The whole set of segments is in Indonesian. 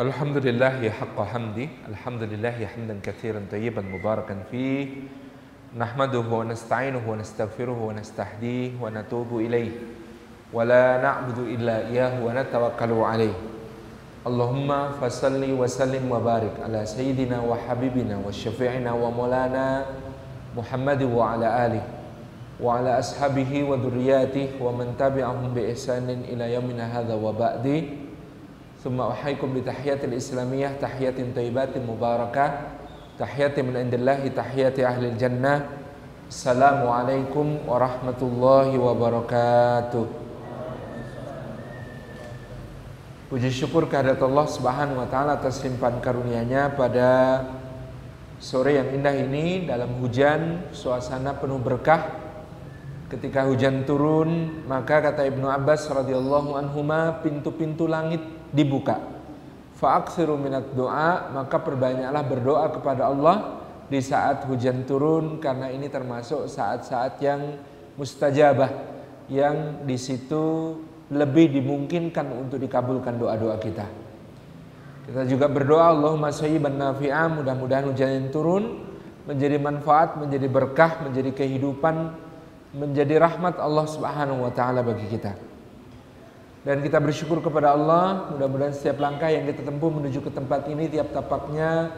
الحمد لله حق حمده الحمد لله حمدا كثيرا طيبا مباركا فيه. نحمده ونستعينه ونستغفره ونستهديه ونتوب إليه. ولا نعبد إلا إياه ونتوكل عليه. اللهم فصل وسلم وبارك على سيدنا وحبيبنا وشفيعنا ومولانا محمد وعلى آله وعلى أصحابه وذرياته ومن تبعهم بإحسان إلى يومنا هذا وبعده Summa uhaikum bi tahiyatil islamiyah tahiyatin thayyibatin mubarakah tahiyati min indillahi tahiyati ahli jannah. Assalamualaikum warahmatullahi wabarakatuh. Puji syukur kehadirat Allah Subhanahu wa taala atas limpahan karunia-Nya pada sore yang indah ini dalam hujan, suasana penuh berkah. Ketika hujan turun, maka kata Ibnu Abbas radhiyallahu anhuma, pintu-pintu langit dibuka. Fa'aksiru minat doa, maka perbanyaklah berdoa kepada Allah di saat hujan turun karena ini termasuk saat-saat yang mustajabah yang di situ lebih dimungkinkan untuk dikabulkan doa-doa kita. Kita juga berdoa Allahumma sayyiban nafi'a mudah-mudahan hujan yang turun menjadi manfaat, menjadi berkah, menjadi kehidupan, menjadi rahmat Allah Subhanahu wa taala bagi kita. Dan kita bersyukur kepada Allah, mudah-mudahan setiap langkah yang kita tempuh menuju ke tempat ini tiap tapaknya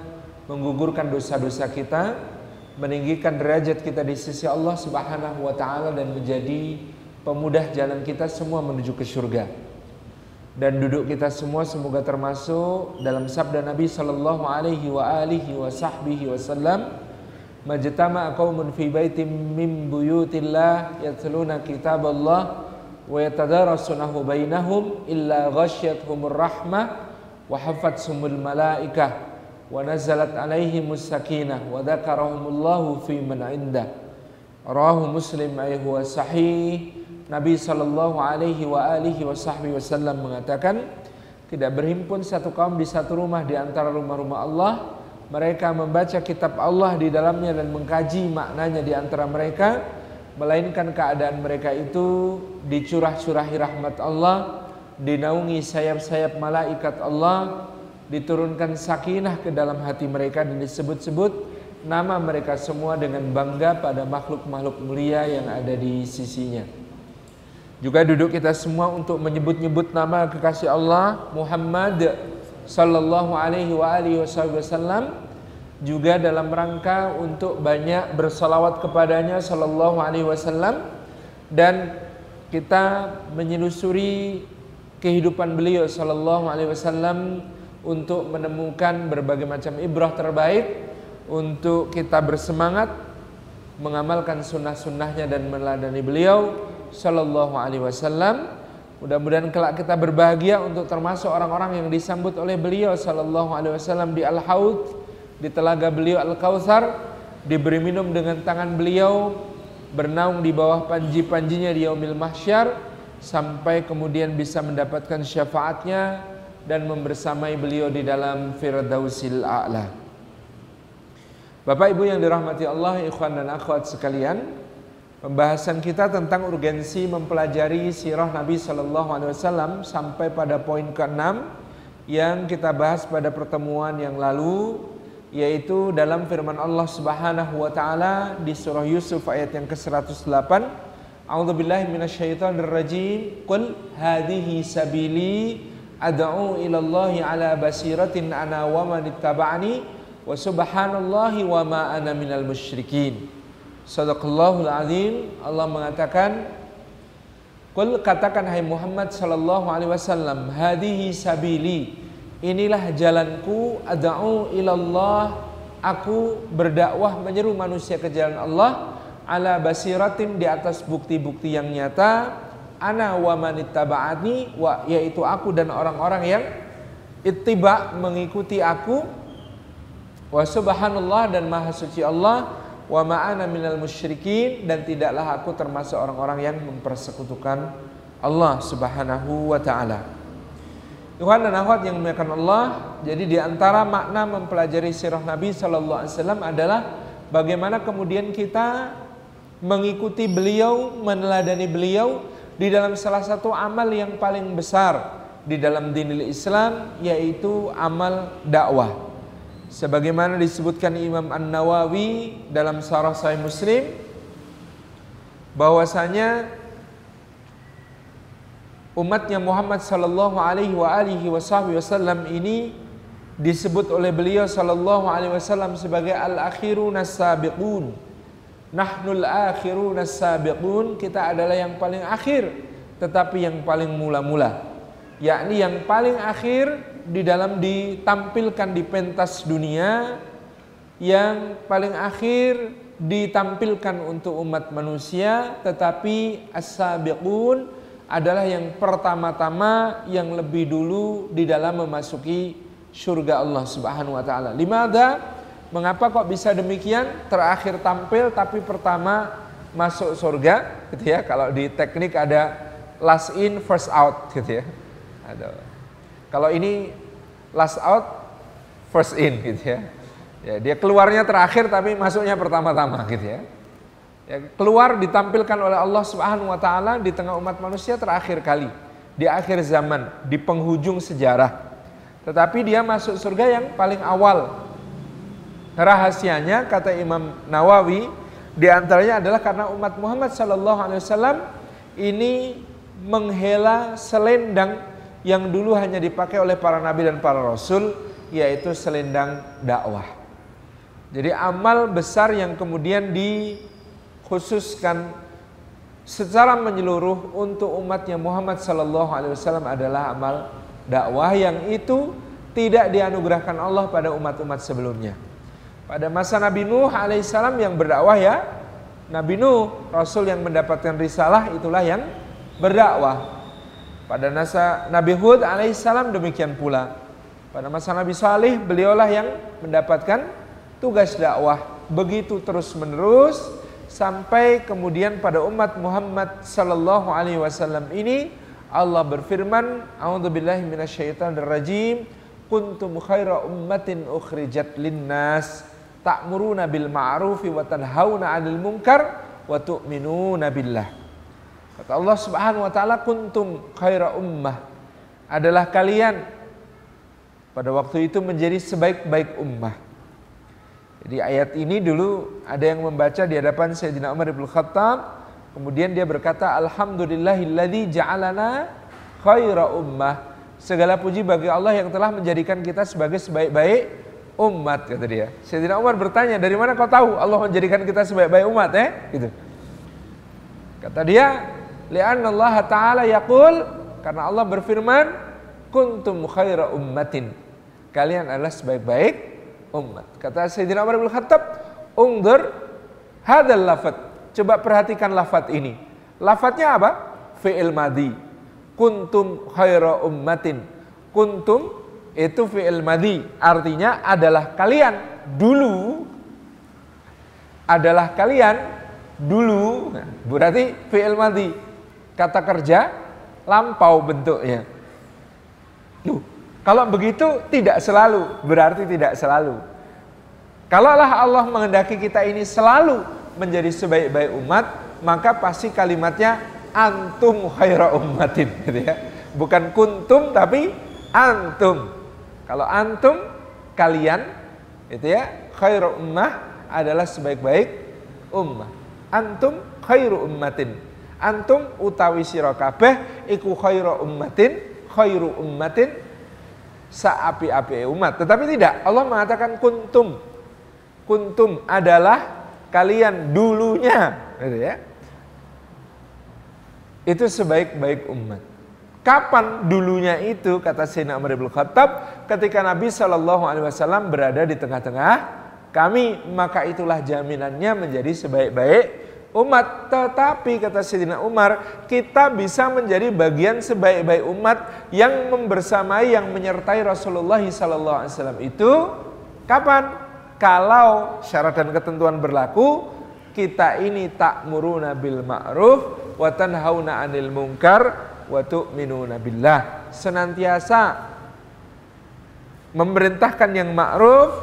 menggugurkan dosa-dosa kita, meninggikan derajat kita di sisi Allah Subhanahu wa taala dan menjadi pemudah jalan kita semua menuju ke surga. Dan duduk kita semua semoga termasuk dalam sabda Nabi sallallahu alaihi wa alihi wa sahbihi wasallam majtama qaumun fi baitin min buyutillah yatluna kitaballah wa wa wa wa Nabi Shallallahu Alaihi wa alihi Wasallam mengatakan tidak berhimpun satu kaum di satu rumah di antara rumah-rumah Allah. Mereka membaca kitab Allah di dalamnya dan mengkaji maknanya di antara mereka, melainkan keadaan mereka itu dicurah-curahi rahmat Allah, dinaungi sayap-sayap malaikat Allah, diturunkan sakinah ke dalam hati mereka dan disebut-sebut nama mereka semua dengan bangga pada makhluk-makhluk mulia yang ada di sisinya. Juga duduk kita semua untuk menyebut-nyebut nama kekasih Allah Muhammad sallallahu alaihi wa alihi wasallam juga dalam rangka untuk banyak bersalawat kepadanya sallallahu alaihi wasallam dan kita menyelusuri kehidupan beliau sallallahu alaihi wasallam untuk menemukan berbagai macam ibrah terbaik untuk kita bersemangat mengamalkan sunnah-sunnahnya dan meladani beliau Shallallahu Alaihi Wasallam. Mudah-mudahan kelak kita berbahagia untuk termasuk orang-orang yang disambut oleh beliau Shallallahu Alaihi Wasallam di Al Haud, di telaga beliau Al Kautsar, diberi minum dengan tangan beliau, bernaung di bawah panji-panjinya di Yaumil Mahsyar, sampai kemudian bisa mendapatkan syafaatnya dan membersamai beliau di dalam Firdausil A'la. Bapak Ibu yang dirahmati Allah, ikhwan dan akhwat sekalian, Pembahasan kita tentang urgensi mempelajari sirah Nabi Shallallahu Alaihi Wasallam sampai pada poin ke-6 yang kita bahas pada pertemuan yang lalu yaitu dalam firman Allah Subhanahu wa taala di surah Yusuf ayat yang ke-108 A'udzubillahi minasyaitonir rajim qul hadhihi sabili ad'u ila Allah ala basiratin ana wa man ittaba'ani wa subhanallahi wa ma ana minal musyrikin. Sadaqallahul azim. Allah mengatakan Qul katakan hai Muhammad sallallahu alaihi wasallam hadihi sabili inilah jalanku ad'u ilallah. Aku berdakwah menyeru manusia ke jalan Allah. Ala basiratin di atas bukti-bukti yang nyata. Ana wa manittaba'ani wa yaitu aku dan orang-orang yang ittiba mengikuti aku. Wa subhanallah dan maha suci Allah. Wa ma'ana minal musyrikin dan tidaklah aku termasuk orang-orang yang mempersekutukan Allah Subhanahu wa taala. Tuhan dan akhwat yang dimuliakan Allah, jadi di antara makna mempelajari sirah Nabi sallallahu alaihi wasallam adalah bagaimana kemudian kita mengikuti beliau, meneladani beliau di dalam salah satu amal yang paling besar di dalam dinil Islam yaitu amal dakwah. Sebagaimana disebutkan Imam An-Nawawi dalam Sarah Sahih Muslim bahwasanya umatnya Muhammad sallallahu alaihi wasallam ini disebut oleh beliau sallallahu alaihi wasallam sebagai al-akhirun as-sabiqun. Nahnul akhirun as-sabiqun, kita adalah yang paling akhir tetapi yang paling mula-mula. Yakni yang paling akhir di dalam ditampilkan di pentas dunia yang paling akhir ditampilkan untuk umat manusia tetapi as-sabiqun adalah yang pertama-tama yang lebih dulu di dalam memasuki surga Allah Subhanahu wa taala. Limada? Mengapa kok bisa demikian? Terakhir tampil tapi pertama masuk surga gitu ya. Kalau di teknik ada last in first out gitu ya. Ada. Kalau ini last out first in gitu ya. Ya, dia keluarnya terakhir tapi masuknya pertama-tama gitu ya ya, keluar ditampilkan oleh Allah Subhanahu wa taala di tengah umat manusia terakhir kali di akhir zaman di penghujung sejarah tetapi dia masuk surga yang paling awal rahasianya kata Imam Nawawi di antaranya adalah karena umat Muhammad sallallahu alaihi wasallam ini menghela selendang yang dulu hanya dipakai oleh para nabi dan para rasul yaitu selendang dakwah. Jadi amal besar yang kemudian di khususkan secara menyeluruh untuk umatnya Muhammad Sallallahu Alaihi Wasallam adalah amal dakwah yang itu tidak dianugerahkan Allah pada umat-umat sebelumnya. Pada masa Nabi Nuh alaihissalam yang berdakwah ya, Nabi Nuh, Rasul yang mendapatkan risalah itulah yang berdakwah. Pada masa Nabi Hud alaihissalam demikian pula. Pada masa Nabi Saleh beliaulah yang mendapatkan tugas dakwah. Begitu terus menerus sampai kemudian pada umat Muhammad sallallahu alaihi wasallam ini Allah berfirman, "A'udzubillahi minasyaitonirrajim. Kuntum khaira ummatin ukhrijat linnas ta'muruna bil ma'rufi wa tanhauna 'anil munkar wa tu'minuna billah." Kata Allah Subhanahu wa taala, "Kuntum khaira ummah." Adalah kalian pada waktu itu menjadi sebaik-baik ummah jadi ayat ini dulu ada yang membaca di hadapan Sayyidina Umar bin Khattab, kemudian dia berkata alhamdulillahilladzi ja'alana khaira ummah. Segala puji bagi Allah yang telah menjadikan kita sebagai sebaik-baik umat kata dia. Sayyidina Umar bertanya, "Dari mana kau tahu Allah menjadikan kita sebaik-baik umat?" eh? Gitu. Kata dia, "Li'anna Allah Ta'ala yaqul" karena Allah berfirman, "Kuntum khaira ummatin." Kalian adalah sebaik-baik umat. Kata Sayyidina Umar bin Khattab, "Ungdur hadal lafat." Coba perhatikan lafat ini. Lafatnya apa? Fi'il madi. Kuntum khaira ummatin. Kuntum itu fi'il madi. Artinya adalah kalian dulu adalah kalian dulu. Nah, berarti fi'il madi. Kata kerja lampau bentuknya. Duh, kalau begitu tidak selalu, berarti tidak selalu. Kalaulah Allah mengendaki kita ini selalu menjadi sebaik-baik umat, maka pasti kalimatnya antum khaira ummatin gitu ya. Bukan kuntum tapi antum. Kalau antum kalian itu ya khairu ummah adalah sebaik-baik ummah. Antum khairu ummatin. Antum utawi sira kabeh iku khairu ummatin, khairu ummatin seapi-api umat. Tetapi tidak, Allah mengatakan kuntum. Kuntum adalah kalian dulunya, gitu ya. Itu sebaik-baik umat. Kapan dulunya itu kata Sayyidina Umar bin Khattab ketika Nabi Shallallahu alaihi wasallam berada di tengah-tengah kami maka itulah jaminannya menjadi sebaik-baik umat. Tetapi kata Sayyidina Umar, kita bisa menjadi bagian sebaik-baik umat yang membersamai, yang menyertai Rasulullah SAW itu kapan? Kalau syarat dan ketentuan berlaku, kita ini tak muruna bil ma'ruf wa tanhauna 'anil munkar wa tu'minuna billah. Senantiasa memerintahkan yang ma'ruf,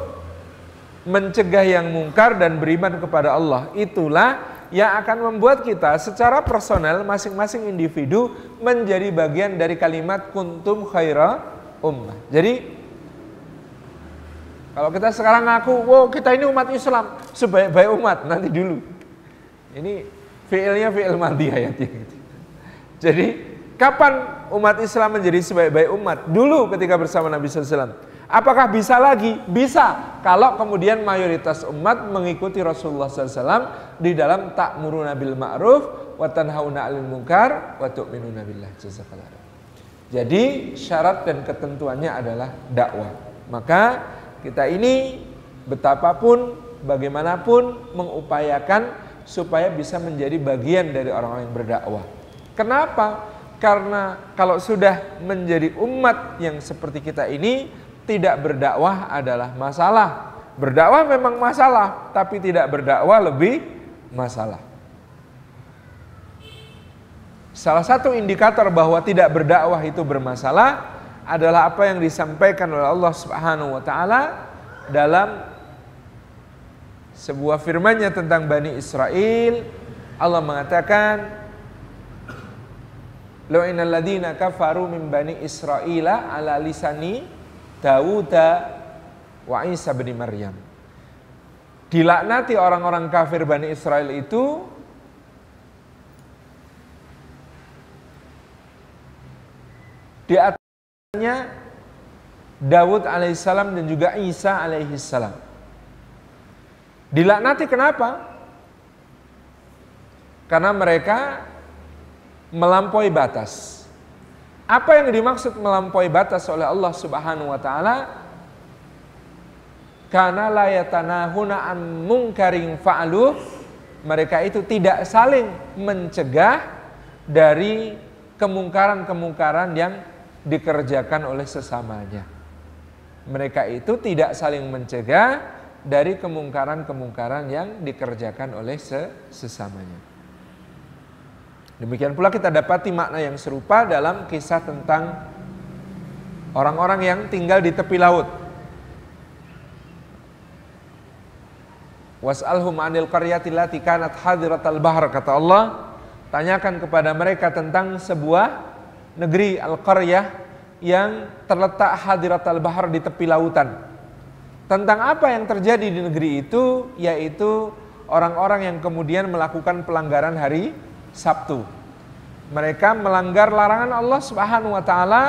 mencegah yang mungkar dan beriman kepada Allah. Itulah yang akan membuat kita secara personal masing-masing individu menjadi bagian dari kalimat kuntum khaira ummah. Jadi kalau kita sekarang ngaku, wow kita ini umat Islam, sebaik-baik umat, nanti dulu. Ini fiilnya fiil mati ayatnya. Jadi kapan umat Islam menjadi sebaik-baik umat? Dulu ketika bersama Nabi SAW. Apakah bisa lagi? Bisa. Kalau kemudian mayoritas umat mengikuti Rasulullah SAW di dalam tak bil ma'ruf wa tanhauna 'anil munkar wa tu'minuna billah. Jadi syarat dan ketentuannya adalah dakwah. Maka kita ini betapapun bagaimanapun mengupayakan supaya bisa menjadi bagian dari orang-orang yang berdakwah. Kenapa? Karena kalau sudah menjadi umat yang seperti kita ini tidak berdakwah adalah masalah. Berdakwah memang masalah, tapi tidak berdakwah lebih masalah. Salah satu indikator bahwa tidak berdakwah itu bermasalah adalah apa yang disampaikan oleh Allah Subhanahu wa taala dalam sebuah firman-Nya tentang Bani Israel. Allah mengatakan, "Law innal ladina kafaru min Bani Israila ala lisani Dawud wa Isa bin Maryam." Dilaknati orang-orang kafir Bani Israel itu di atas Dawud alaihissalam dan juga Isa alaihissalam. Dilaknati kenapa? Karena mereka melampaui batas. Apa yang dimaksud melampaui batas oleh Allah Subhanahu wa taala? Karena layatanahuna an mungkaring fa'alu mereka itu tidak saling mencegah dari kemungkaran-kemungkaran yang dikerjakan oleh sesamanya. Mereka itu tidak saling mencegah dari kemungkaran-kemungkaran yang dikerjakan oleh sesamanya. Demikian pula kita dapati makna yang serupa dalam kisah tentang orang-orang yang tinggal di tepi laut. Was'alhum anil qaryati lati kanat hadiratal bahr kata Allah, tanyakan kepada mereka tentang sebuah negeri Al-Qaryah yang terletak hadirat al-bahar di tepi lautan. Tentang apa yang terjadi di negeri itu, yaitu orang-orang yang kemudian melakukan pelanggaran hari Sabtu. Mereka melanggar larangan Allah Subhanahu wa taala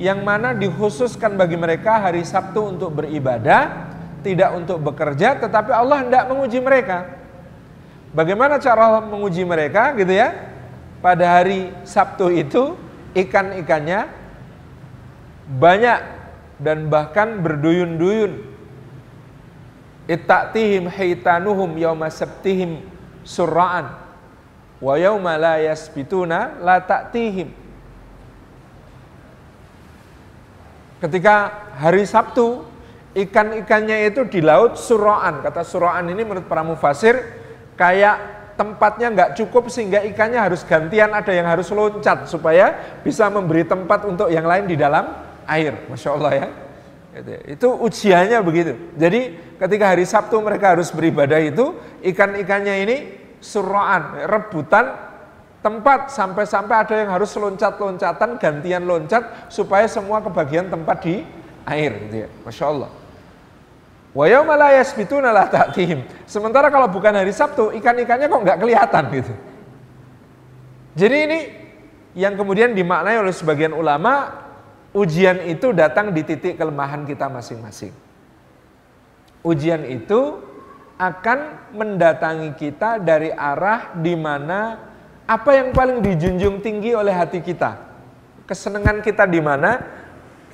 yang mana dikhususkan bagi mereka hari Sabtu untuk beribadah, tidak untuk bekerja, tetapi Allah hendak menguji mereka. Bagaimana cara menguji mereka gitu ya? Pada hari Sabtu itu ikan-ikannya banyak dan bahkan berduyun-duyun. Itta'tihim haitanuhum yawma sabtihim surra'an wa yawma la yasbituna la ta'tihim. Ketika hari Sabtu, ikan-ikannya itu di laut surra'an. Kata surra'an ini menurut para mufasir kayak tempatnya nggak cukup sehingga ikannya harus gantian ada yang harus loncat supaya bisa memberi tempat untuk yang lain di dalam air masya Allah ya gitu ya. itu ujiannya begitu jadi ketika hari Sabtu mereka harus beribadah itu ikan-ikannya ini suraan rebutan tempat sampai-sampai ada yang harus loncat-loncatan gantian loncat supaya semua kebagian tempat di air gitu ya masya Allah. Sementara kalau bukan hari Sabtu, ikan-ikannya kok nggak kelihatan gitu. Jadi ini yang kemudian dimaknai oleh sebagian ulama, ujian itu datang di titik kelemahan kita masing-masing. Ujian itu akan mendatangi kita dari arah di mana apa yang paling dijunjung tinggi oleh hati kita. Kesenangan kita di mana?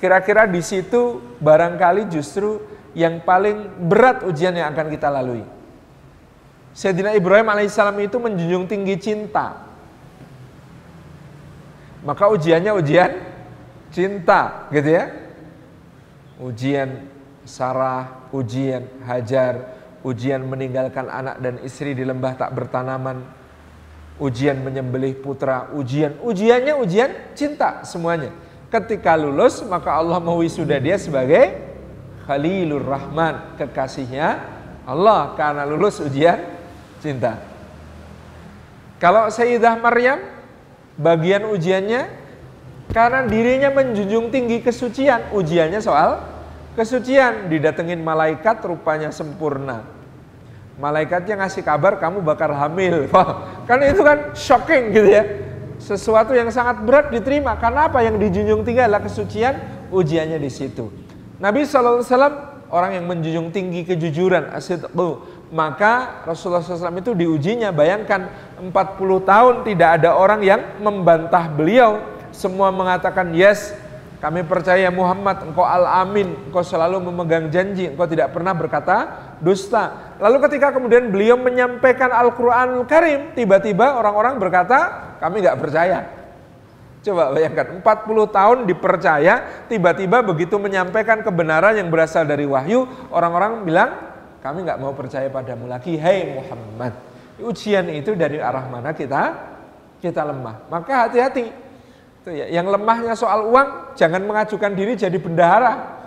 Kira-kira di situ barangkali justru yang paling berat ujian yang akan kita lalui. Sayyidina Ibrahim alaihissalam itu menjunjung tinggi cinta. Maka ujiannya ujian cinta, gitu ya. Ujian Sarah, ujian Hajar, ujian meninggalkan anak dan istri di lembah tak bertanaman, ujian menyembelih putra, ujian, ujiannya ujian cinta semuanya. Ketika lulus maka Allah mewisuda dia sebagai Khalilur Rahman, kekasihnya Allah karena lulus ujian cinta. Kalau Sayyidah Maryam bagian ujiannya karena dirinya menjunjung tinggi kesucian, ujiannya soal kesucian, didatengin malaikat rupanya sempurna. Malaikatnya ngasih kabar kamu bakal hamil. Wah, kan itu kan shocking gitu ya. Sesuatu yang sangat berat diterima. Karena apa? Yang dijunjung tinggi adalah kesucian, ujiannya di situ. Nabi SAW orang yang menjunjung tinggi kejujuran, asidqu. Maka Rasulullah SAW itu diujinya, bayangkan 40 tahun tidak ada orang yang membantah beliau. Semua mengatakan yes, kami percaya Muhammad, engkau al-amin, engkau selalu memegang janji, engkau tidak pernah berkata dusta. Lalu ketika kemudian beliau menyampaikan Al-Quranul Karim, tiba-tiba orang-orang berkata, kami nggak percaya. Coba bayangkan, 40 tahun dipercaya, tiba-tiba begitu menyampaikan kebenaran yang berasal dari wahyu, orang-orang bilang, kami nggak mau percaya padamu lagi, hei Muhammad. Ujian itu dari arah mana kita kita lemah. Maka hati-hati. Ya, yang lemahnya soal uang, jangan mengajukan diri jadi bendahara.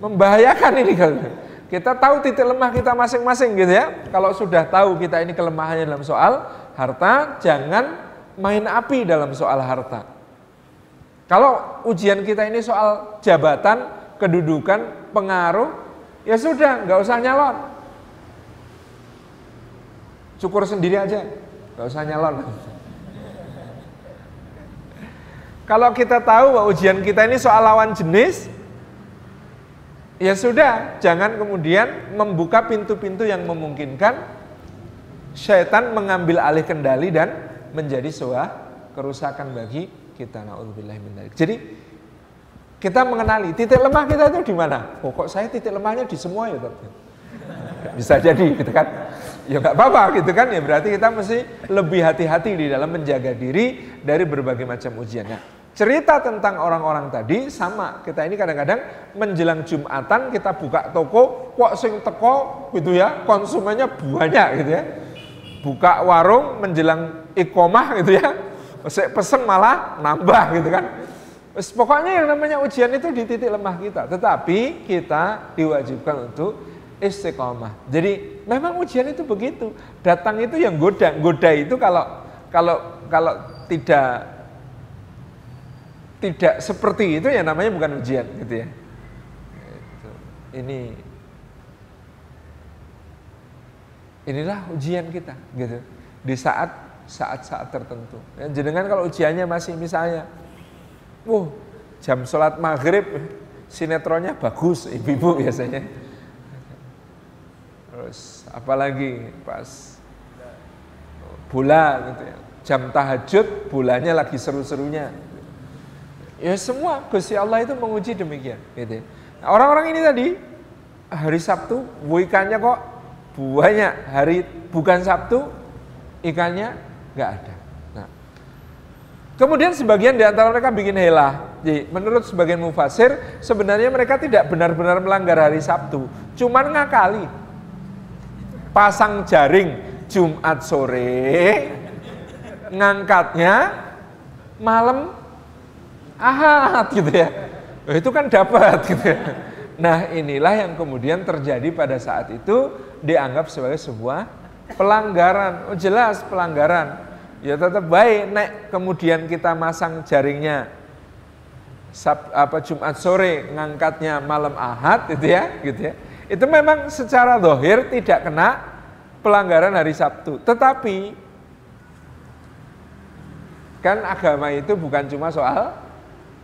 Membahayakan ini kalau kita tahu titik lemah kita masing-masing gitu ya. Kalau sudah tahu kita ini kelemahannya dalam soal harta, jangan main api dalam soal harta. Kalau ujian kita ini soal jabatan, kedudukan, pengaruh, ya sudah, nggak usah nyalon. Syukur sendiri aja, nggak usah nyalon. Kalau kita tahu bahwa ujian kita ini soal lawan jenis, ya sudah, jangan kemudian membuka pintu-pintu yang memungkinkan syaitan mengambil alih kendali dan menjadi sebuah kerusakan bagi kita. Jadi kita mengenali titik lemah kita itu di mana. Oh, saya titik lemahnya di semua ya, Bisa jadi gitu kan. Ya nggak apa-apa gitu kan ya berarti kita mesti lebih hati-hati di dalam menjaga diri dari berbagai macam ujiannya. Cerita tentang orang-orang tadi sama. Kita ini kadang-kadang menjelang Jumatan kita buka toko, kok sing teko gitu ya, konsumennya banyak gitu ya. Buka warung menjelang ikomah gitu ya pesen malah nambah gitu kan. Pokoknya yang namanya ujian itu di titik lemah kita. Tetapi kita diwajibkan untuk istiqomah. Jadi memang ujian itu begitu. Datang itu yang goda. Goda itu kalau kalau kalau tidak tidak seperti itu ya namanya bukan ujian gitu ya ini inilah ujian kita gitu di saat saat-saat tertentu. Ya, jenengan kalau ujiannya masih misalnya, uh, jam sholat maghrib, sinetronnya bagus, ibu-ibu biasanya. Terus apalagi pas bulan gitu ya, jam tahajud, bulannya lagi seru-serunya. Ya semua Gusti Allah itu menguji demikian. Gitu. Nah, orang-orang ini tadi hari Sabtu ikannya kok banyak, hari bukan Sabtu ikannya nggak ada. Nah. Kemudian sebagian di antara mereka bikin helah. Jadi, menurut sebagian mufasir, sebenarnya mereka tidak benar-benar melanggar hari Sabtu, cuman ngakali. Pasang jaring Jumat sore, ngangkatnya malam Ahad gitu ya. Itu kan dapat gitu ya. Nah inilah yang kemudian terjadi pada saat itu dianggap sebagai sebuah pelanggaran. Oh jelas pelanggaran ya tetap baik nek kemudian kita masang jaringnya Sab, apa Jumat sore ngangkatnya malam Ahad gitu ya gitu ya itu memang secara dohir tidak kena pelanggaran hari Sabtu tetapi kan agama itu bukan cuma soal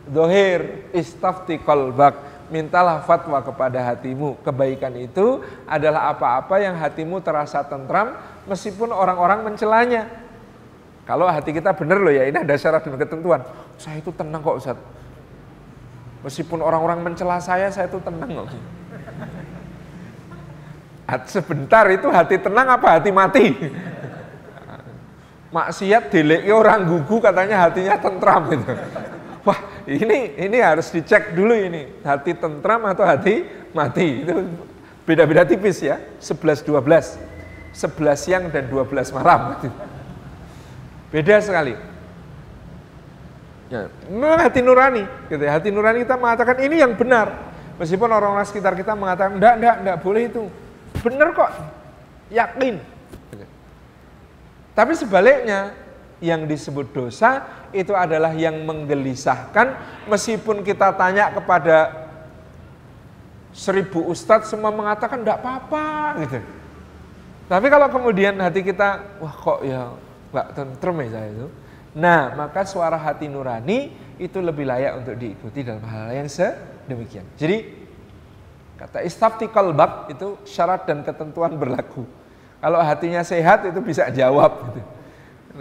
dohir istafti kolbak mintalah fatwa kepada hatimu kebaikan itu adalah apa-apa yang hatimu terasa tentram meskipun orang-orang mencelanya kalau hati kita benar loh ya, ini ada syarat dan ketentuan. Saya itu tenang kok Ustaz. Meskipun orang-orang mencela saya, saya itu tenang kok. Sebentar itu hati tenang apa hati mati? Maksiat dileki orang gugu katanya hatinya tentram gitu. Wah ini ini harus dicek dulu ini hati tentram atau hati mati itu beda-beda tipis ya 11 12 11 siang dan 12 malam Beda sekali. Ya, memang hati nurani, gitu ya. Hati nurani kita mengatakan ini yang benar. Meskipun orang-orang sekitar kita mengatakan enggak, enggak, enggak boleh itu. Benar kok. Yakin. Tapi sebaliknya, yang disebut dosa itu adalah yang menggelisahkan meskipun kita tanya kepada seribu ustadz semua mengatakan tidak apa-apa gitu. Tapi kalau kemudian hati kita, wah kok ya nggak tentrem ya saya itu. Nah, maka suara hati nurani itu lebih layak untuk diikuti dalam hal, -hal yang sedemikian. Jadi kata istafti kolbak itu syarat dan ketentuan berlaku. Kalau hatinya sehat itu bisa jawab. Gitu.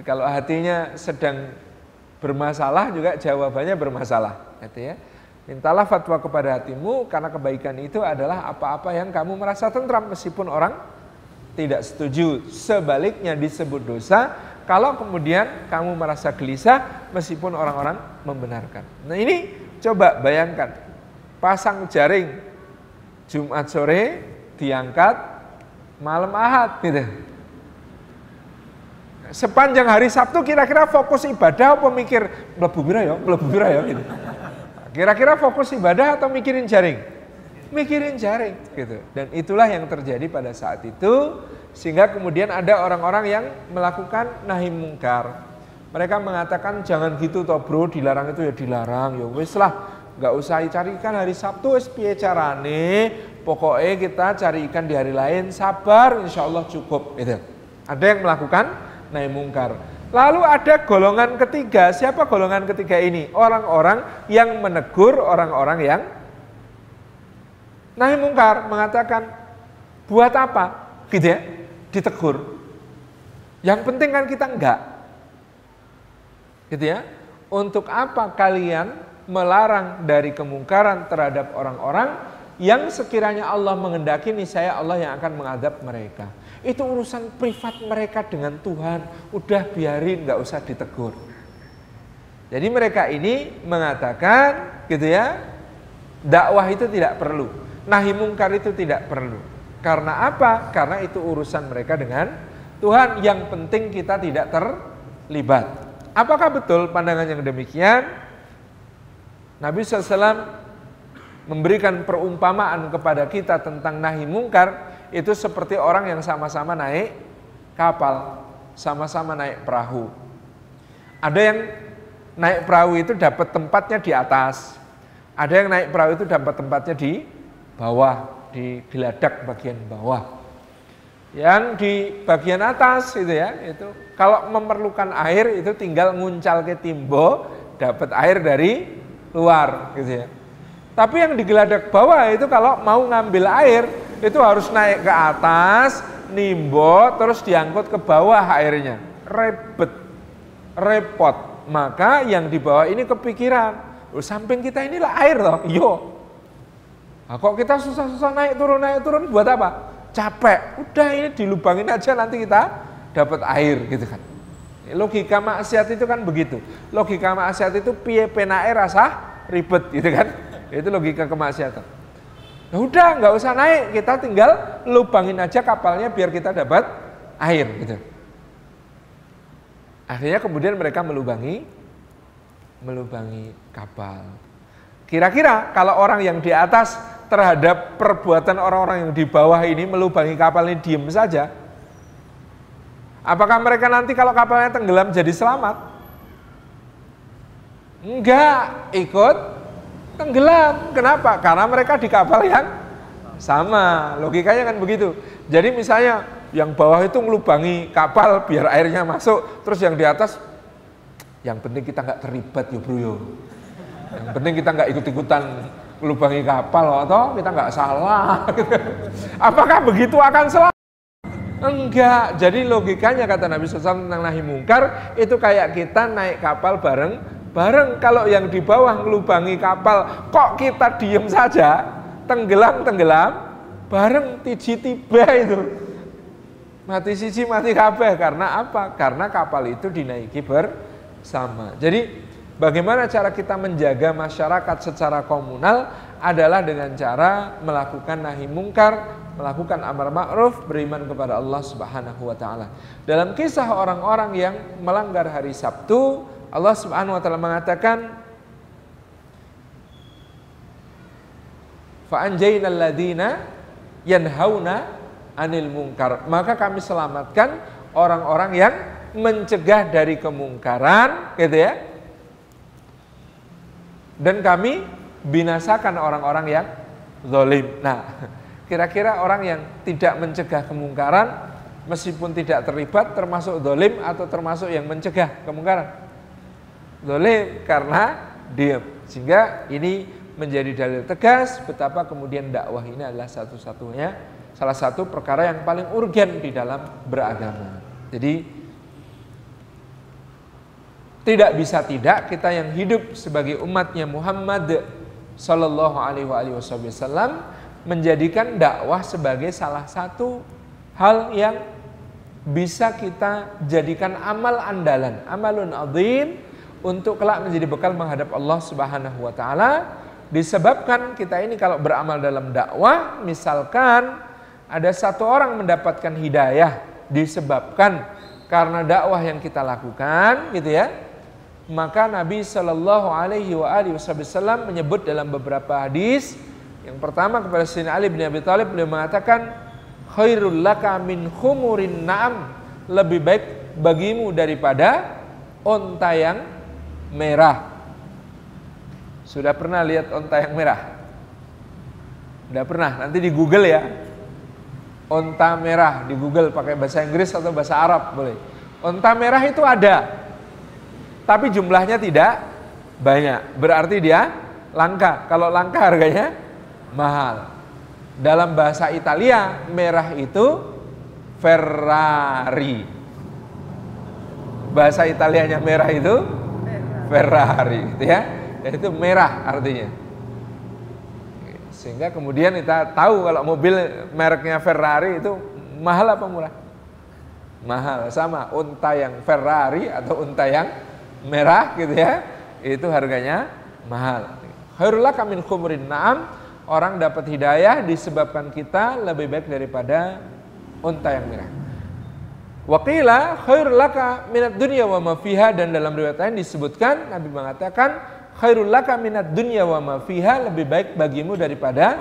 Kalau hatinya sedang bermasalah juga jawabannya bermasalah. Gitu ya. Mintalah fatwa kepada hatimu karena kebaikan itu adalah apa-apa yang kamu merasa tentram meskipun orang tidak setuju. Sebaliknya disebut dosa kalau kemudian kamu merasa gelisah meskipun orang-orang membenarkan. Nah ini coba bayangkan, pasang jaring Jumat sore diangkat malam Ahad gitu. Sepanjang hari Sabtu kira-kira fokus ibadah apa mikir mlebu ya, mlebu ya gitu. Kira-kira fokus ibadah atau mikirin jaring? Mikirin jaring gitu. Dan itulah yang terjadi pada saat itu sehingga kemudian ada orang-orang yang melakukan nahi mungkar. Mereka mengatakan jangan gitu toh bro, dilarang itu ya dilarang. Ya wis lah, nggak usah carikan hari Sabtu wis piye carane. Pokoknya kita cari ikan di hari lain, sabar insya Allah cukup. Itu. Ada yang melakukan nahi mungkar. Lalu ada golongan ketiga. Siapa golongan ketiga ini? Orang-orang yang menegur orang-orang yang nahi mungkar mengatakan buat apa? Gitu ya ditegur. Yang penting kan kita enggak. Gitu ya. Untuk apa kalian melarang dari kemungkaran terhadap orang-orang yang sekiranya Allah mengendaki saya Allah yang akan mengadab mereka. Itu urusan privat mereka dengan Tuhan. Udah biarin nggak usah ditegur. Jadi mereka ini mengatakan gitu ya, dakwah itu tidak perlu, nahi mungkar itu tidak perlu. Karena apa? Karena itu urusan mereka dengan Tuhan. Yang penting kita tidak terlibat. Apakah betul pandangan yang demikian? Nabi SAW memberikan perumpamaan kepada kita tentang nahi mungkar itu seperti orang yang sama-sama naik kapal, sama-sama naik perahu. Ada yang naik perahu itu dapat tempatnya di atas, ada yang naik perahu itu dapat tempatnya di bawah di geladak bagian bawah. Yang di bagian atas itu ya, itu kalau memerlukan air itu tinggal nguncal ke timbo, dapat air dari luar gitu ya. Tapi yang di geladak bawah itu kalau mau ngambil air itu harus naik ke atas, nimbo, terus diangkut ke bawah airnya. Repet, repot. Maka yang di bawah ini kepikiran, oh, samping kita inilah air loh, yo Nah, kok kita susah-susah naik turun naik turun buat apa? Capek. Udah ini dilubangin aja nanti kita dapat air gitu kan. Logika maksiat itu kan begitu. Logika maksiat itu piye penae rasa ribet gitu kan. Itu logika kemaksiatan. Nah, udah nggak usah naik, kita tinggal lubangin aja kapalnya biar kita dapat air gitu. Akhirnya kemudian mereka melubangi melubangi kapal. Kira-kira kalau orang yang di atas terhadap perbuatan orang-orang yang di bawah ini melubangi kapal ini diem saja? Apakah mereka nanti kalau kapalnya tenggelam jadi selamat? Enggak, ikut tenggelam. Kenapa? Karena mereka di kapal yang sama. Logikanya kan begitu. Jadi misalnya yang bawah itu melubangi kapal biar airnya masuk, terus yang di atas yang penting kita nggak terlibat yo bro yo. Yang penting kita nggak ikut-ikutan melubangi kapal atau kita nggak salah. Apakah begitu akan selamat? Enggak. Jadi logikanya kata Nabi SAW tentang nahi mungkar itu kayak kita naik kapal bareng bareng. Kalau yang di bawah melubangi kapal kok kita diem saja tenggelam tenggelam bareng tiji tiba itu mati siji mati kabeh karena apa? Karena kapal itu dinaiki bersama. Jadi Bagaimana cara kita menjaga masyarakat secara komunal adalah dengan cara melakukan nahi mungkar, melakukan amar ma'ruf, beriman kepada Allah Subhanahu wa taala. Dalam kisah orang-orang yang melanggar hari Sabtu, Allah Subhanahu wa taala mengatakan fa anjaynal ladina yanhauna anil mungkar. Maka kami selamatkan orang-orang yang mencegah dari kemungkaran, gitu ya. Dan kami binasakan orang-orang yang zalim. Nah, kira-kira orang yang tidak mencegah kemungkaran meskipun tidak terlibat termasuk zalim atau termasuk yang mencegah kemungkaran? Zalim karena diam. Sehingga ini menjadi dalil tegas betapa kemudian dakwah ini adalah satu-satunya salah satu perkara yang paling urgen di dalam beragama. Jadi tidak bisa tidak kita yang hidup sebagai umatnya Muhammad Sallallahu Alaihi Wasallam menjadikan dakwah sebagai salah satu hal yang bisa kita jadikan amal andalan, amalun azim untuk kelak menjadi bekal menghadap Allah Subhanahu wa taala. Disebabkan kita ini kalau beramal dalam dakwah misalkan ada satu orang mendapatkan hidayah disebabkan karena dakwah yang kita lakukan gitu ya maka Nabi Shallallahu Alaihi Wasallam menyebut dalam beberapa hadis yang pertama kepada Sayyidina Ali bin Abi Thalib beliau mengatakan khairul laka min khumurin na'am. Lebih baik bagimu daripada onta yang merah. Sudah pernah lihat onta yang merah? Sudah pernah, nanti di Google ya. Onta merah di Google pakai bahasa Inggris atau bahasa Arab boleh. Onta merah itu ada, tapi jumlahnya tidak banyak. Berarti dia langka. Kalau langka harganya mahal. Dalam bahasa Italia, merah itu Ferrari. Bahasa Italianya merah itu Ferrari gitu ya. Itu merah artinya. Sehingga kemudian kita tahu kalau mobil mereknya Ferrari itu mahal apa murah? Mahal sama unta yang Ferrari atau unta yang merah gitu ya. Itu harganya mahal. Khairullah kamin khumrin na'am orang dapat hidayah disebabkan kita lebih baik daripada unta yang merah. Wakila khairul laka minat dunia wa ma fiha dan dalam riwayat lain disebutkan Nabi mengatakan khairul laka minat dunia wa ma fiha lebih baik bagimu daripada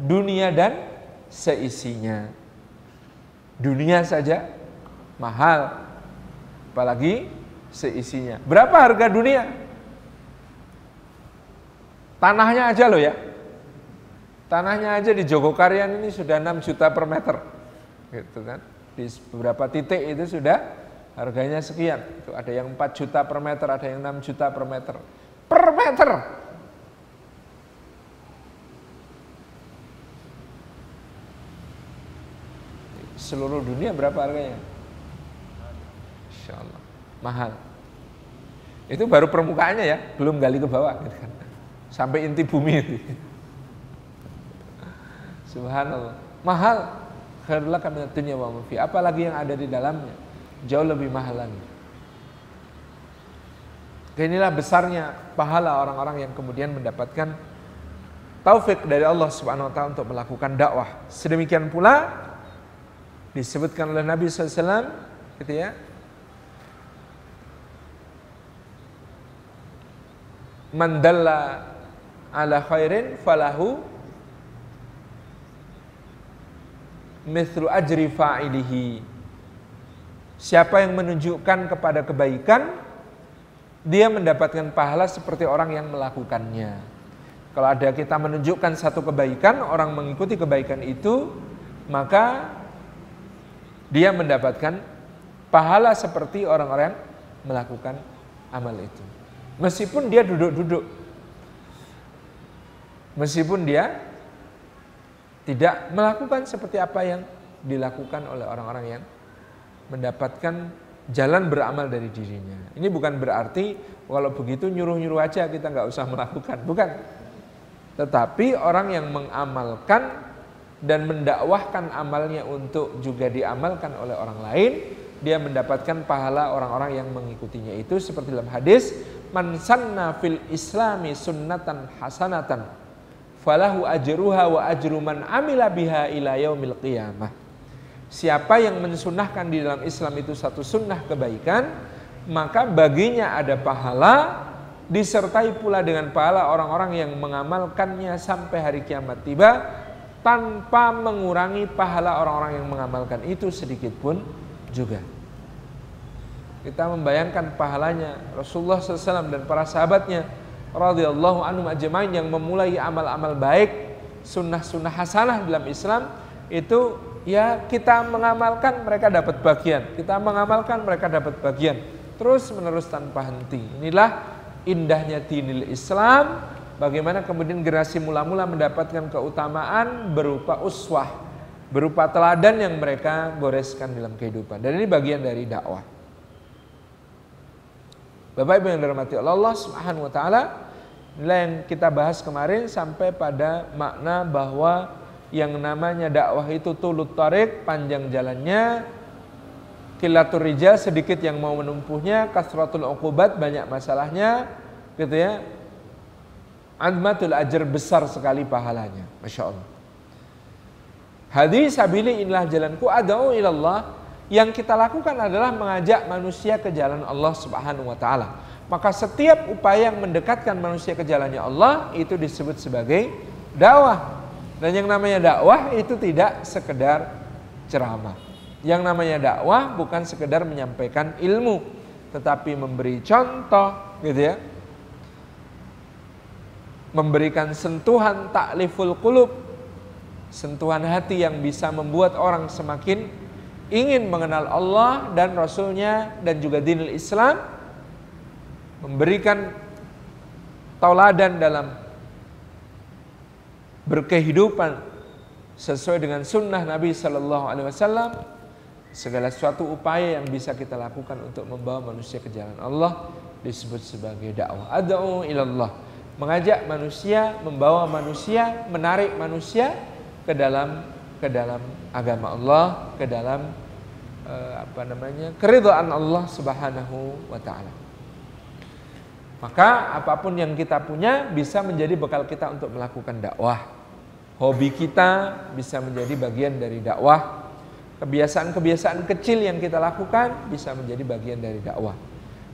dunia dan seisinya. Dunia saja mahal apalagi seisinya. Berapa harga dunia? Tanahnya aja loh ya. Tanahnya aja di Jogokarian ini sudah 6 juta per meter. Gitu kan di beberapa titik itu sudah harganya sekian. Itu ada yang 4 juta per meter, ada yang 6 juta per meter. Per meter. Seluruh dunia berapa harganya? Insya Allah. Mahal. Itu baru permukaannya ya, belum gali ke bawah. Gitu kan. Sampai inti bumi itu. Subhanallah. Mahal khairul dunya wa Apalagi yang ada di dalamnya jauh lebih mahal lagi. Inilah besarnya pahala orang-orang yang kemudian mendapatkan taufik dari Allah Subhanahu wa taala untuk melakukan dakwah. Sedemikian pula disebutkan oleh Nabi SAW gitu ya. Mandalla ala khairin falahu mithlu ajri fa'ilihi. Siapa yang menunjukkan kepada kebaikan, dia mendapatkan pahala seperti orang yang melakukannya. Kalau ada kita menunjukkan satu kebaikan, orang mengikuti kebaikan itu, maka dia mendapatkan pahala seperti orang-orang melakukan amal itu. Meskipun dia duduk-duduk. Meskipun dia tidak melakukan seperti apa yang dilakukan oleh orang-orang yang mendapatkan jalan beramal dari dirinya. Ini bukan berarti kalau begitu nyuruh-nyuruh aja kita nggak usah melakukan, bukan. Tetapi orang yang mengamalkan dan mendakwahkan amalnya untuk juga diamalkan oleh orang lain, dia mendapatkan pahala orang-orang yang mengikutinya itu seperti dalam hadis man sanna fil islami sunnatan hasanatan falahu ajruha wa ajru man amila biha ila yaumil qiyamah. Siapa yang mensunahkan di dalam Islam itu satu sunnah kebaikan, maka baginya ada pahala disertai pula dengan pahala orang-orang yang mengamalkannya sampai hari kiamat tiba tanpa mengurangi pahala orang-orang yang mengamalkan itu sedikit pun juga. Kita membayangkan pahalanya Rasulullah SAW dan para sahabatnya radhiyallahu anhu ajmain yang memulai amal-amal baik, sunnah-sunnah hasanah dalam Islam itu ya kita mengamalkan mereka dapat bagian, kita mengamalkan mereka dapat bagian, terus menerus tanpa henti. Inilah indahnya dinil Islam, bagaimana kemudian generasi mula-mula mendapatkan keutamaan berupa uswah, berupa teladan yang mereka goreskan dalam kehidupan. Dan ini bagian dari dakwah. Bapak Ibu yang dirahmati Allah Subhanahu wa taala, inilah yang kita bahas kemarin sampai pada makna bahwa yang namanya dakwah itu tulut tarik, panjang jalannya, kilatur rijal sedikit yang mau menumpuhnya, kasratul uqubat banyak masalahnya, gitu ya. Admatul ajar besar sekali pahalanya, Masya Allah. Hadis sabili inilah jalanku adau ilallah yang kita lakukan adalah mengajak manusia ke jalan Allah Subhanahu wa taala. Maka setiap upaya yang mendekatkan manusia ke jalannya Allah itu disebut sebagai dakwah. Dan yang namanya dakwah itu tidak sekedar ceramah. Yang namanya dakwah bukan sekedar menyampaikan ilmu, tetapi memberi contoh, gitu ya. Memberikan sentuhan takliful qulub, sentuhan hati yang bisa membuat orang semakin ingin mengenal Allah dan Rasulnya dan juga dinul Islam memberikan tauladan dalam berkehidupan sesuai dengan sunnah Nabi Sallallahu Alaihi Wasallam segala suatu upaya yang bisa kita lakukan untuk membawa manusia ke jalan Allah disebut sebagai dakwah. Adau ilallah. Mengajak manusia membawa manusia menarik manusia ke dalam ke dalam agama Allah, ke dalam uh, apa namanya? keridhaan Allah Subhanahu wa taala. Maka apa pun yang kita punya bisa menjadi bekal kita untuk melakukan dakwah. Hobi kita bisa menjadi bagian dari dakwah. Kebiasaan-kebiasaan kecil yang kita lakukan bisa menjadi bagian dari dakwah.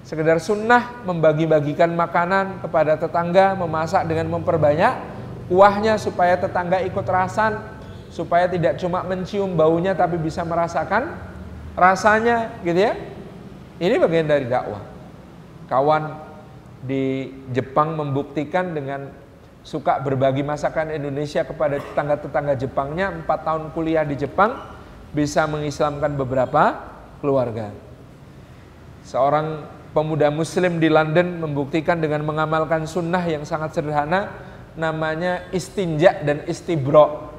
Sekedar sunnah membagi-bagikan makanan kepada tetangga, memasak dengan memperbanyak kuahnya supaya tetangga ikut rasan, supaya tidak cuma mencium baunya tapi bisa merasakan rasanya gitu ya. Ini bagian dari dakwah. Kawan di Jepang membuktikan dengan suka berbagi masakan Indonesia kepada tetangga-tetangga Jepangnya empat tahun kuliah di Jepang bisa mengislamkan beberapa keluarga. Seorang pemuda muslim di London membuktikan dengan mengamalkan sunnah yang sangat sederhana namanya istinja dan istibro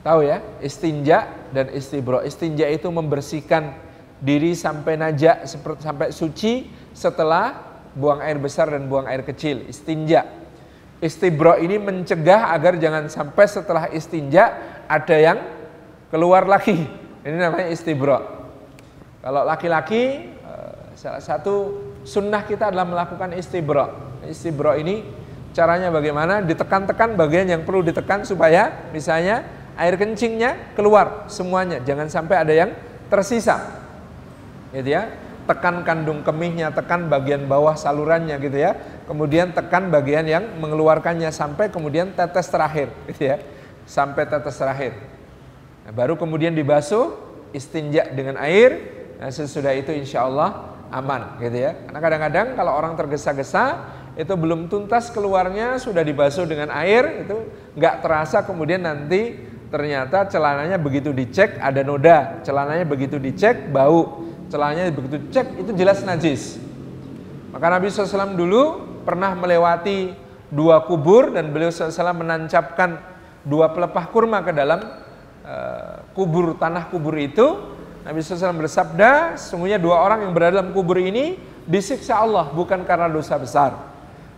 Tahu ya, istinja dan istibro. Istinja itu membersihkan diri sampai najak sampai suci setelah buang air besar dan buang air kecil. Istinja. Istibro ini mencegah agar jangan sampai setelah istinja ada yang keluar lagi. Ini namanya istibro. Kalau laki-laki eh, salah satu sunnah kita adalah melakukan istibro. Istibro ini caranya bagaimana? Ditekan-tekan bagian yang perlu ditekan supaya misalnya air kencingnya keluar semuanya, jangan sampai ada yang tersisa. Gitu ya. Tekan kandung kemihnya, tekan bagian bawah salurannya gitu ya. Kemudian tekan bagian yang mengeluarkannya sampai kemudian tetes terakhir gitu ya. Sampai tetes terakhir. Nah, baru kemudian dibasuh, istinja dengan air. Nah, sesudah itu insya Allah aman gitu ya. Karena kadang-kadang kalau orang tergesa-gesa itu belum tuntas keluarnya sudah dibasuh dengan air itu nggak terasa kemudian nanti ternyata celananya begitu dicek ada noda, celananya begitu dicek bau, celananya begitu dicek itu jelas najis. Maka Nabi SAW dulu pernah melewati dua kubur dan beliau SAW menancapkan dua pelepah kurma ke dalam uh, kubur tanah kubur itu. Nabi SAW bersabda, sesungguhnya dua orang yang berada dalam kubur ini disiksa Allah bukan karena dosa besar.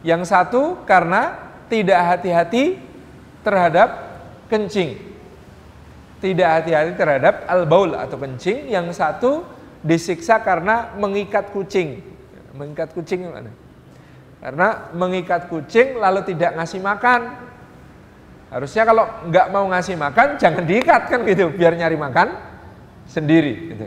Yang satu karena tidak hati-hati terhadap kencing tidak hati-hati terhadap al-baul atau kencing, yang satu disiksa karena mengikat kucing. Mengikat kucing gimana? Karena mengikat kucing lalu tidak ngasih makan. Harusnya kalau nggak mau ngasih makan jangan diikat kan gitu, biar nyari makan sendiri gitu.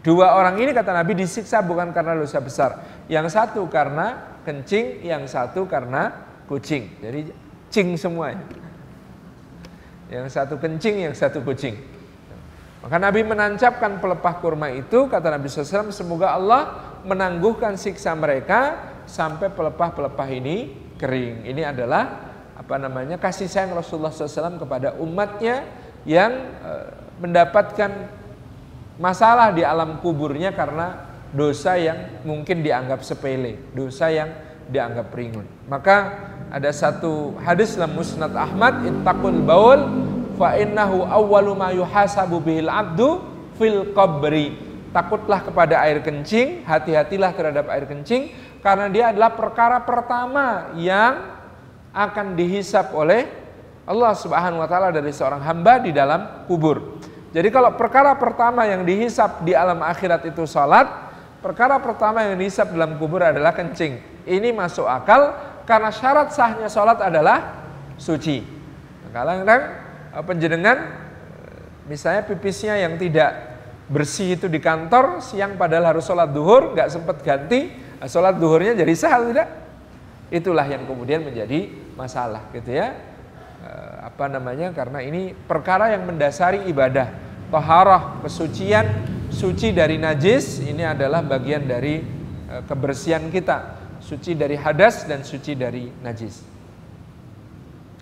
Dua orang ini kata Nabi disiksa bukan karena dosa besar. Yang satu karena kencing, yang satu karena kucing. Jadi cing semuanya. Yang satu kencing, yang satu kucing. Maka Nabi menancapkan pelepah kurma itu, kata Nabi SAW, semoga Allah menangguhkan siksa mereka sampai pelepah-pelepah ini kering. Ini adalah apa namanya kasih sayang Rasulullah SAW kepada umatnya yang e, mendapatkan masalah di alam kuburnya karena dosa yang mungkin dianggap sepele, dosa yang dianggap ringan. Maka ada satu hadis dalam Musnad Ahmad, ittaqul baul fa innahu awwalu ma yuhasabu bihil abdu fil qabri. Takutlah kepada air kencing, hati-hatilah terhadap air kencing karena dia adalah perkara pertama yang akan dihisap oleh Allah Subhanahu wa taala dari seorang hamba di dalam kubur. Jadi kalau perkara pertama yang dihisap di alam akhirat itu salat, perkara pertama yang dihisap dalam kubur adalah kencing. Ini masuk akal karena syarat sahnya salat adalah suci. Kadang-kadang Eh, penjenengan misalnya pipisnya yang tidak bersih itu di kantor siang padahal harus sholat duhur nggak sempat ganti eh, sholat duhurnya jadi sah tidak? Itulah yang kemudian menjadi masalah gitu ya. Eh, apa namanya karena ini perkara yang mendasari ibadah. Toharoh kesucian suci dari najis ini adalah bagian dari kebersihan kita suci dari hadas dan suci dari najis.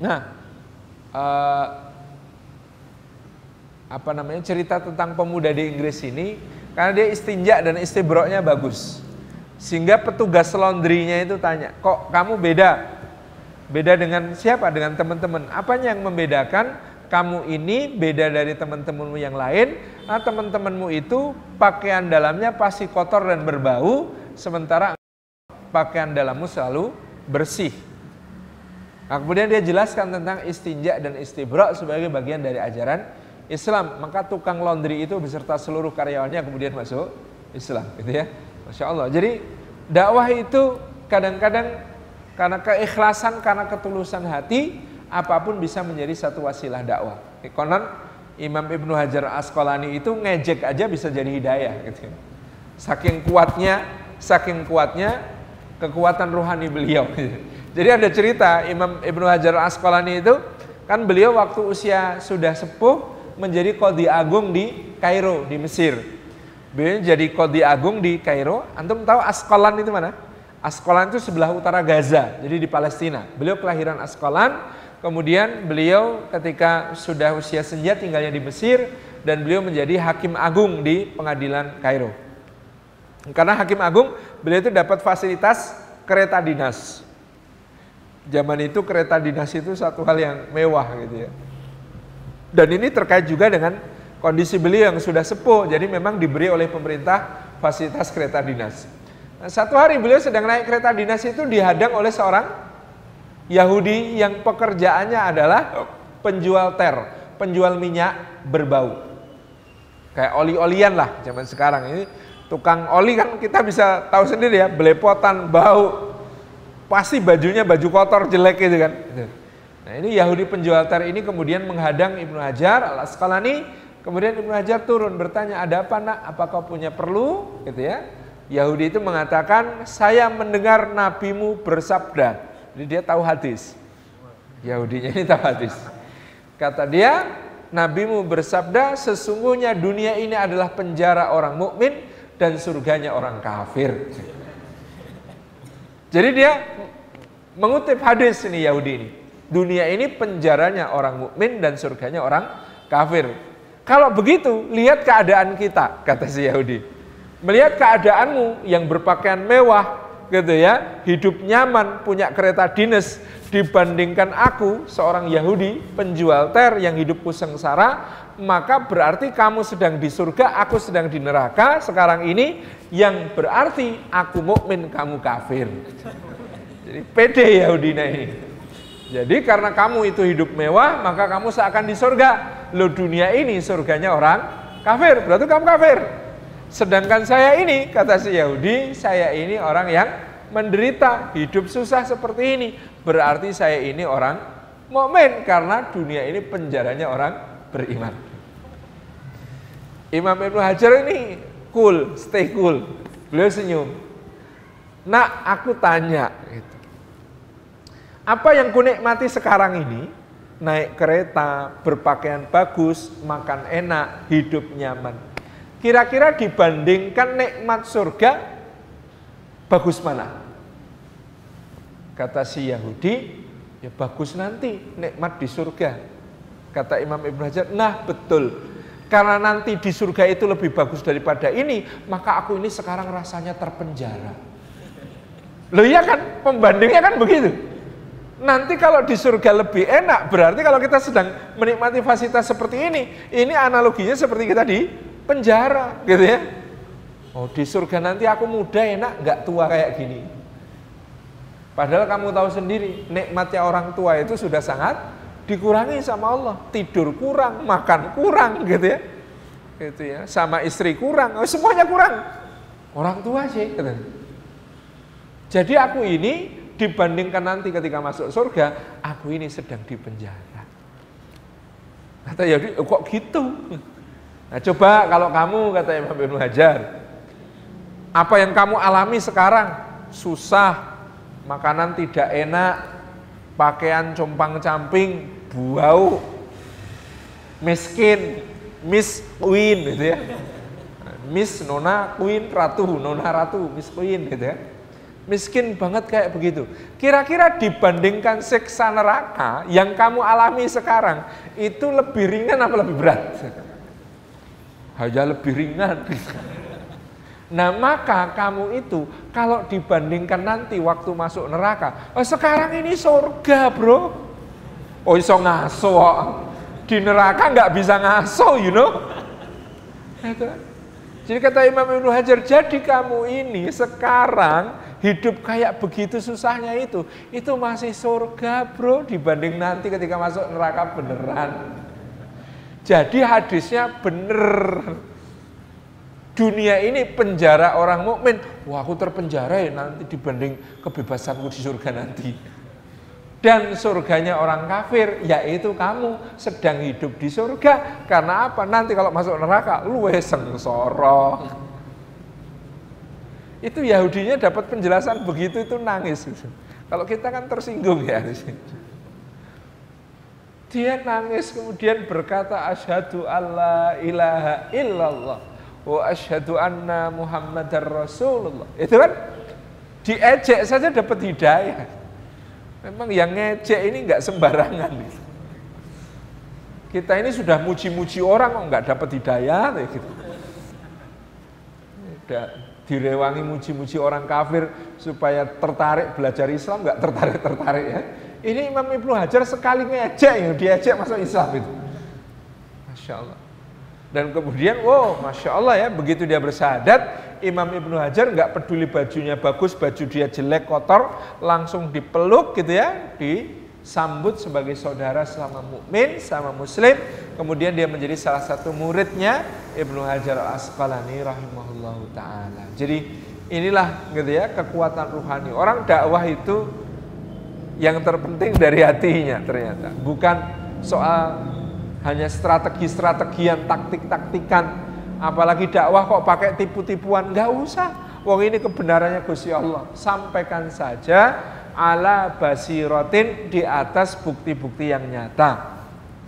Nah apa namanya cerita tentang pemuda di Inggris ini karena dia istinja dan istibroknya bagus. Sehingga petugas laundrynya itu tanya kok kamu beda? Beda dengan siapa? Dengan teman-teman? Apanya yang membedakan? Kamu ini beda dari teman-temanmu yang lain? Nah teman-temanmu itu pakaian dalamnya pasti kotor dan berbau sementara pakaian dalammu selalu bersih nah, kemudian dia jelaskan tentang istinja dan istibrok sebagai bagian dari ajaran Islam, maka tukang laundry itu beserta seluruh karyawannya kemudian masuk Islam, gitu ya. Masya Allah. Jadi dakwah itu kadang-kadang karena keikhlasan, karena ketulusan hati, apa pun bisa menjadi satu wasilah dakwah. Konon Imam Ibnu Hajar Asqalani itu ngejek aja bisa jadi hidayah, gitu. Saking kuatnya, saking kuatnya kekuatan rohani beliau. Jadi ada cerita Imam Ibnu Hajar Asqalani itu kan beliau waktu usia sudah sepuh menjadi kodi agung di Kairo di Mesir. Beliau jadi kodi agung di Kairo. Antum tahu Askolan itu mana? Askolan itu sebelah utara Gaza, jadi di Palestina. Beliau kelahiran Askolan, kemudian beliau ketika sudah usia senja tinggalnya di Mesir dan beliau menjadi hakim agung di pengadilan Kairo. Karena hakim agung, beliau itu dapat fasilitas kereta dinas. Zaman itu kereta dinas itu satu hal yang mewah gitu ya. Dan ini terkait juga dengan kondisi beliau yang sudah sepuh, jadi memang diberi oleh pemerintah fasilitas kereta dinas. Nah, satu hari beliau sedang naik kereta dinas itu dihadang oleh seorang Yahudi yang pekerjaannya adalah penjual ter, penjual minyak berbau. Kayak oli-olian lah zaman sekarang ini tukang oli kan kita bisa tahu sendiri ya, belepotan, bau. Pasti bajunya baju kotor jelek gitu kan. Nah ini Yahudi penjual ter ini kemudian menghadang Ibnu Hajar al Asqalani. Kemudian Ibnu Hajar turun bertanya, ada apa nak? Apa kau punya perlu? Gitu ya. Yahudi itu mengatakan, saya mendengar nabimu bersabda. Jadi dia tahu hadis. Yahudinya ini tahu hadis. Kata dia, nabimu bersabda, sesungguhnya dunia ini adalah penjara orang mukmin dan surganya orang kafir. Jadi dia mengutip hadis ini Yahudi ini. Dunia ini penjaranya orang mukmin dan surganya orang kafir. Kalau begitu, lihat keadaan kita, kata si Yahudi. Melihat keadaanmu yang berpakaian mewah, gitu ya, hidup nyaman, punya kereta dinas, dibandingkan aku, seorang Yahudi, penjual ter yang hidupku sengsara, maka berarti kamu sedang di surga, aku sedang di neraka sekarang ini, yang berarti aku mukmin, kamu kafir. Jadi pede Yahudi ini. Jadi karena kamu itu hidup mewah, maka kamu seakan di surga. Lo dunia ini surganya orang kafir, berarti kamu kafir. Sedangkan saya ini, kata si Yahudi, saya ini orang yang menderita, hidup susah seperti ini. Berarti saya ini orang mukmin karena dunia ini penjaranya orang beriman. Imam Ibnu Hajar ini cool, stay cool. Beliau senyum. Nak, aku tanya, gitu. Apa yang kunikmati sekarang ini naik kereta, berpakaian bagus, makan enak, hidup nyaman. Kira-kira dibandingkan nikmat surga, bagus mana? Kata si Yahudi, ya bagus nanti nikmat di surga. Kata Imam Ibn Hajar, nah betul. Karena nanti di surga itu lebih bagus daripada ini, maka aku ini sekarang rasanya terpenjara. Loh iya kan, pembandingnya kan begitu. Nanti kalau di surga lebih enak, berarti kalau kita sedang menikmati fasilitas seperti ini, ini analoginya seperti kita di penjara, gitu ya. Oh di surga nanti aku muda enak, nggak tua kayak gini. Padahal kamu tahu sendiri, nikmatnya orang tua itu sudah sangat dikurangi sama Allah. Tidur kurang, makan kurang, gitu ya. Gitu ya, sama istri kurang, oh, semuanya kurang. Orang tua sih. Gitu. Jadi aku ini dibandingkan nanti ketika masuk surga, aku ini sedang di penjara. Kata oh, kok gitu? Nah coba kalau kamu, kata Imam Ibn Hajar, apa yang kamu alami sekarang, susah, makanan tidak enak, pakaian compang camping, bau, miskin, miss queen gitu ya. Miss Nona Queen Ratu, Nona Ratu, Miss Queen gitu ya miskin banget kayak begitu. Kira-kira dibandingkan siksa neraka yang kamu alami sekarang, itu lebih ringan apa lebih berat? Hanya lebih ringan. Nah maka kamu itu kalau dibandingkan nanti waktu masuk neraka, oh, sekarang ini surga bro. Oh iso ngaso, di neraka nggak bisa ngaso, you know. Jadi kata Imam Ibnu Hajar, jadi kamu ini sekarang hidup kayak begitu susahnya itu, itu masih surga bro dibanding nanti ketika masuk neraka beneran. Jadi hadisnya bener. Dunia ini penjara orang mukmin. Wah aku terpenjara ya nanti dibanding kebebasanku di surga nanti. Dan surganya orang kafir, yaitu kamu sedang hidup di surga. Karena apa? Nanti kalau masuk neraka, lu sengsara. Itu Yahudinya dapat penjelasan begitu itu nangis. Kalau kita kan tersinggung ya Dia nangis kemudian berkata asyhadu alla ilaha illallah wa asyhadu anna muhammadar rasulullah. Itu kan diejek saja dapat hidayah. Memang yang ngejek ini nggak sembarangan. Kita ini sudah muji-muji orang kok nggak dapat hidayah gitu. Udah direwangi muji-muji orang kafir supaya tertarik belajar Islam nggak tertarik-tertarik ya. Ini Imam Ibnu Hajar sekali ngejek ya, diajak masuk Islam itu. Masya Allah. Dan kemudian, wow, Masya Allah ya, begitu dia bersahadat, Imam Ibnu Hajar nggak peduli bajunya bagus, baju dia jelek, kotor, langsung dipeluk gitu ya, di sambut sebagai saudara sama mukmin sama muslim kemudian dia menjadi salah satu muridnya Ibnu Hajar Al Asqalani rahimahullahu taala jadi inilah gitu ya kekuatan ruhani orang dakwah itu yang terpenting dari hatinya ternyata. Bukan soal hanya strategi-strategi yang taktik-taktikan. Apalagi dakwah kok pakai tipu-tipuan. Nggak usah. Wong ini kebenarannya Gusti Allah. Sampaikan saja ala basirotin di atas bukti-bukti yang nyata.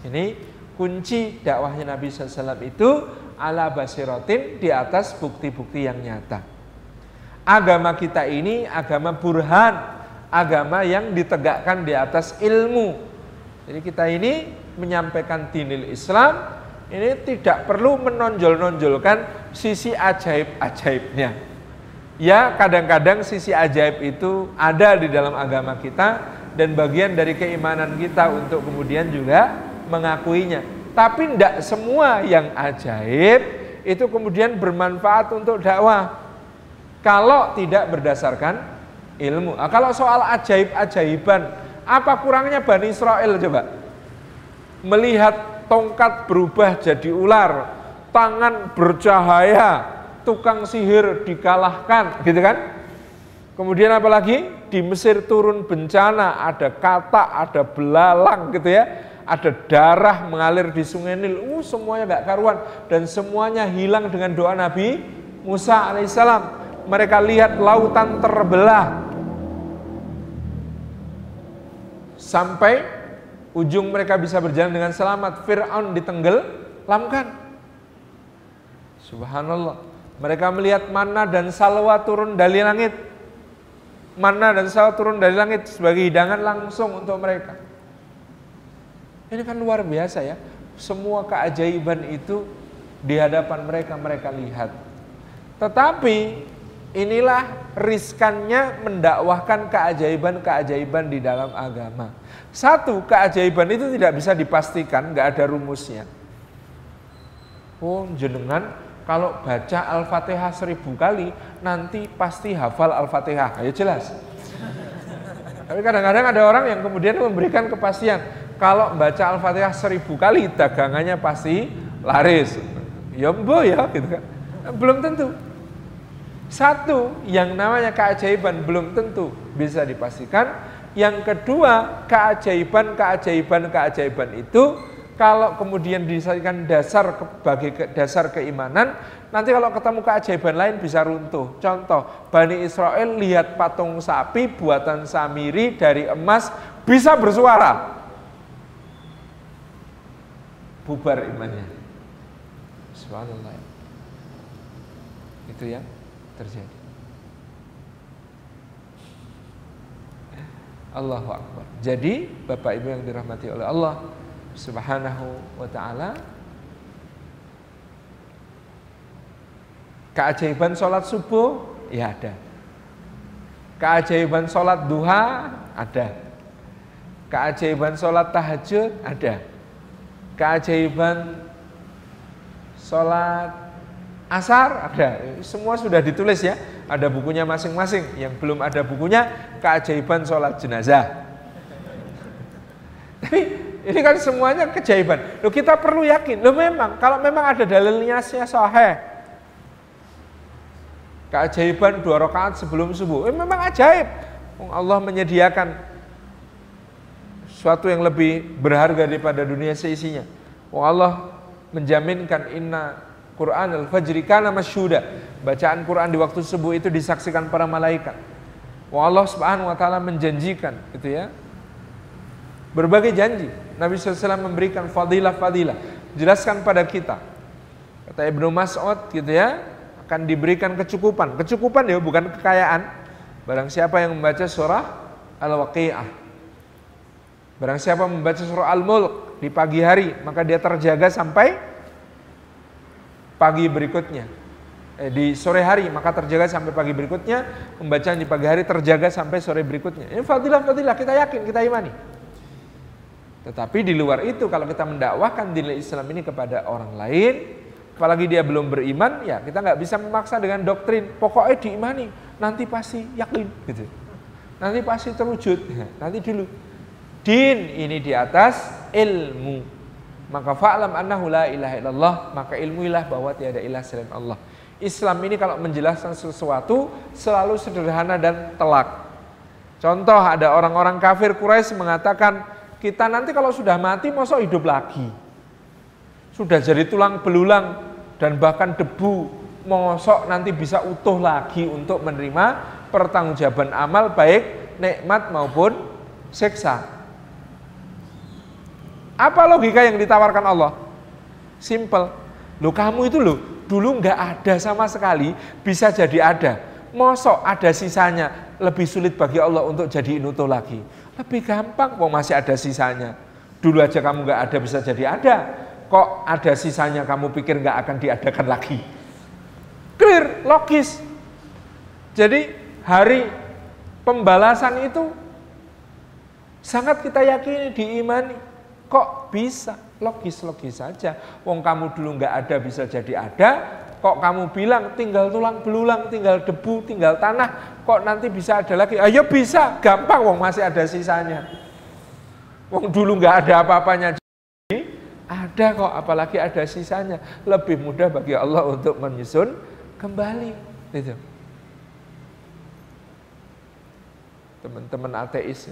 Ini kunci dakwahnya Nabi SAW itu ala basirotin di atas bukti-bukti yang nyata. Agama kita ini agama burhan, agama yang ditegakkan di atas ilmu. Jadi kita ini menyampaikan dinil Islam ini tidak perlu menonjol-nonjolkan sisi ajaib-ajaibnya. Ya kadang-kadang sisi ajaib itu ada di dalam agama kita dan bagian dari keimanan kita untuk kemudian juga mengakuinya. Tapi tidak semua yang ajaib itu kemudian bermanfaat untuk dakwah. Kalau tidak berdasarkan ilmu. Nah, kalau soal ajaib-ajaiban, apa kurangnya Bani Israel coba? Melihat tongkat berubah jadi ular, tangan bercahaya, tukang sihir dikalahkan, gitu kan? Kemudian apalagi di Mesir turun bencana, ada kata, ada belalang gitu ya, ada darah mengalir di Sungai Nil, uh semuanya gak karuan dan semuanya hilang dengan doa Nabi Musa alaihissalam. Mereka lihat lautan terbelah sampai ujung mereka bisa berjalan dengan selamat. Fir'aun ditenggelamkan. Subhanallah. Mereka melihat mana dan salwa turun dari langit. Mana dan salwa turun dari langit sebagai hidangan langsung untuk mereka. Ini kan luar biasa ya. Semua keajaiban itu di hadapan mereka mereka lihat. Tetapi inilah riskannya mendakwahkan keajaiban-keajaiban di dalam agama. Satu, keajaiban itu tidak bisa dipastikan, nggak ada rumusnya. Oh, jenengan kalau baca Al-Fatihah seribu kali, nanti pasti hafal Al-Fatihah. Ayo jelas. Tapi kadang-kadang ada orang yang kemudian memberikan kepastian, kalau baca Al-Fatihah seribu kali, dagangannya pasti laris. Ya mbo ya, gitu kan. Belum tentu. Satu, yang namanya keajaiban belum tentu bisa dipastikan. Yang kedua, keajaiban, keajaiban, keajaiban itu kalau kemudian disadikan dasar sebagai dasar keimanan, nanti kalau ketemu keajaiban lain bisa runtuh. Contoh, Bani Israel lihat patung sapi buatan Samiri dari emas bisa bersuara. Bubar imannya. Subhanallah. Itu yang terjadi. Allahu Akbar. Jadi Bapak Ibu yang dirahmati oleh Allah Subhanahu wa taala Keajaiban sholat subuh ya ada. Keajaiban sholat duha ada. Keajaiban sholat tahajud ada. Keajaiban sholat asar ada. Semua sudah ditulis ya. Ada bukunya masing-masing. Yang belum ada bukunya keajaiban sholat jenazah. Tapi ini kan semuanya keajaiban. Loh kita perlu yakin. Loh memang kalau memang ada dalilnya sahih. Keajaiban dua rakaat sebelum subuh. Eh, memang ajaib. Allah menyediakan suatu yang lebih berharga daripada dunia seisinya. Allah menjaminkan inna Quran al-fajri kana masyhuda. Bacaan Quran di waktu subuh itu disaksikan para malaikat. Wah Allah Subhanahu wa taala menjanjikan gitu ya. Berbagai janji. Nabi SAW memberikan fadilah-fadilah. Jelaskan pada kita. Kata Ibnu Mas'ud gitu ya, akan diberikan kecukupan. Kecukupan ya bukan kekayaan. Barang siapa yang membaca surah Al-Waqi'ah. Barang siapa membaca surah Al-Mulk di pagi hari, maka dia terjaga sampai pagi berikutnya. Eh, di sore hari, maka terjaga sampai pagi berikutnya. Pembacaan di pagi hari terjaga sampai sore berikutnya. Ini fadilah-fadilah, kita yakin, kita imani. Tetapi di luar itu, kalau kita mendakwahkan nilai Islam ini kepada orang lain, apalagi dia belum beriman, ya kita nggak bisa memaksa dengan doktrin. Pokoknya diimani, nanti pasti yakin, gitu. Nanti pasti terwujud, nanti dulu. Din ini di atas ilmu. Maka fa'lam annahu la ilaha illallah, maka ilmuilah bahwa tiada ilah selain Allah. Islam ini kalau menjelaskan sesuatu selalu sederhana dan telak. Contoh ada orang-orang kafir Quraisy mengatakan, kita nanti kalau sudah mati masa hidup lagi. Sudah jadi tulang belulang dan bahkan debu, mosok nanti bisa utuh lagi untuk menerima pertanggungjawaban amal baik nikmat maupun siksa. Apa logika yang ditawarkan Allah? Simple. Loh kamu itu loh, dulu nggak ada sama sekali, bisa jadi ada. Mosok ada sisanya, lebih sulit bagi Allah untuk jadi inutuh lagi. Lebih gampang, kok masih ada sisanya. Dulu aja kamu nggak ada bisa jadi ada. Kok ada sisanya kamu pikir nggak akan diadakan lagi? Clear, logis. Jadi hari pembalasan itu sangat kita yakini, diimani. Kok bisa? Logis-logis saja. Wong kamu dulu nggak ada bisa jadi ada. Kok kamu bilang tinggal tulang belulang, tinggal debu, tinggal tanah. Kok nanti bisa ada lagi? Ayo bisa, gampang. Wong masih ada sisanya. Wong dulu nggak ada apa-apanya. Jadi ada kok, apalagi ada sisanya. Lebih mudah bagi Allah untuk menyusun kembali. Itu. Teman-teman ateis.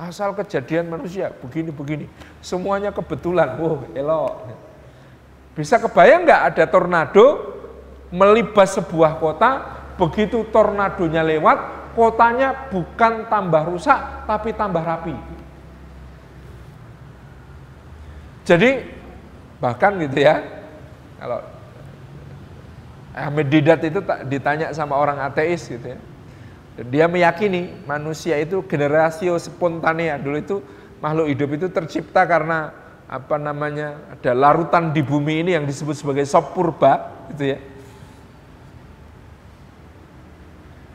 Asal kejadian manusia begini-begini. Semuanya kebetulan. Wow, elok. Bisa kebayang nggak ada tornado melibas sebuah kota, begitu tornadonya lewat, kotanya bukan tambah rusak, tapi tambah rapi. Jadi bahkan gitu ya, kalau Ahmed Didat itu ditanya sama orang ateis gitu ya. Dia meyakini manusia itu generasi spontanea dulu itu makhluk hidup itu tercipta karena apa namanya ada larutan di bumi ini yang disebut sebagai sop purba gitu ya.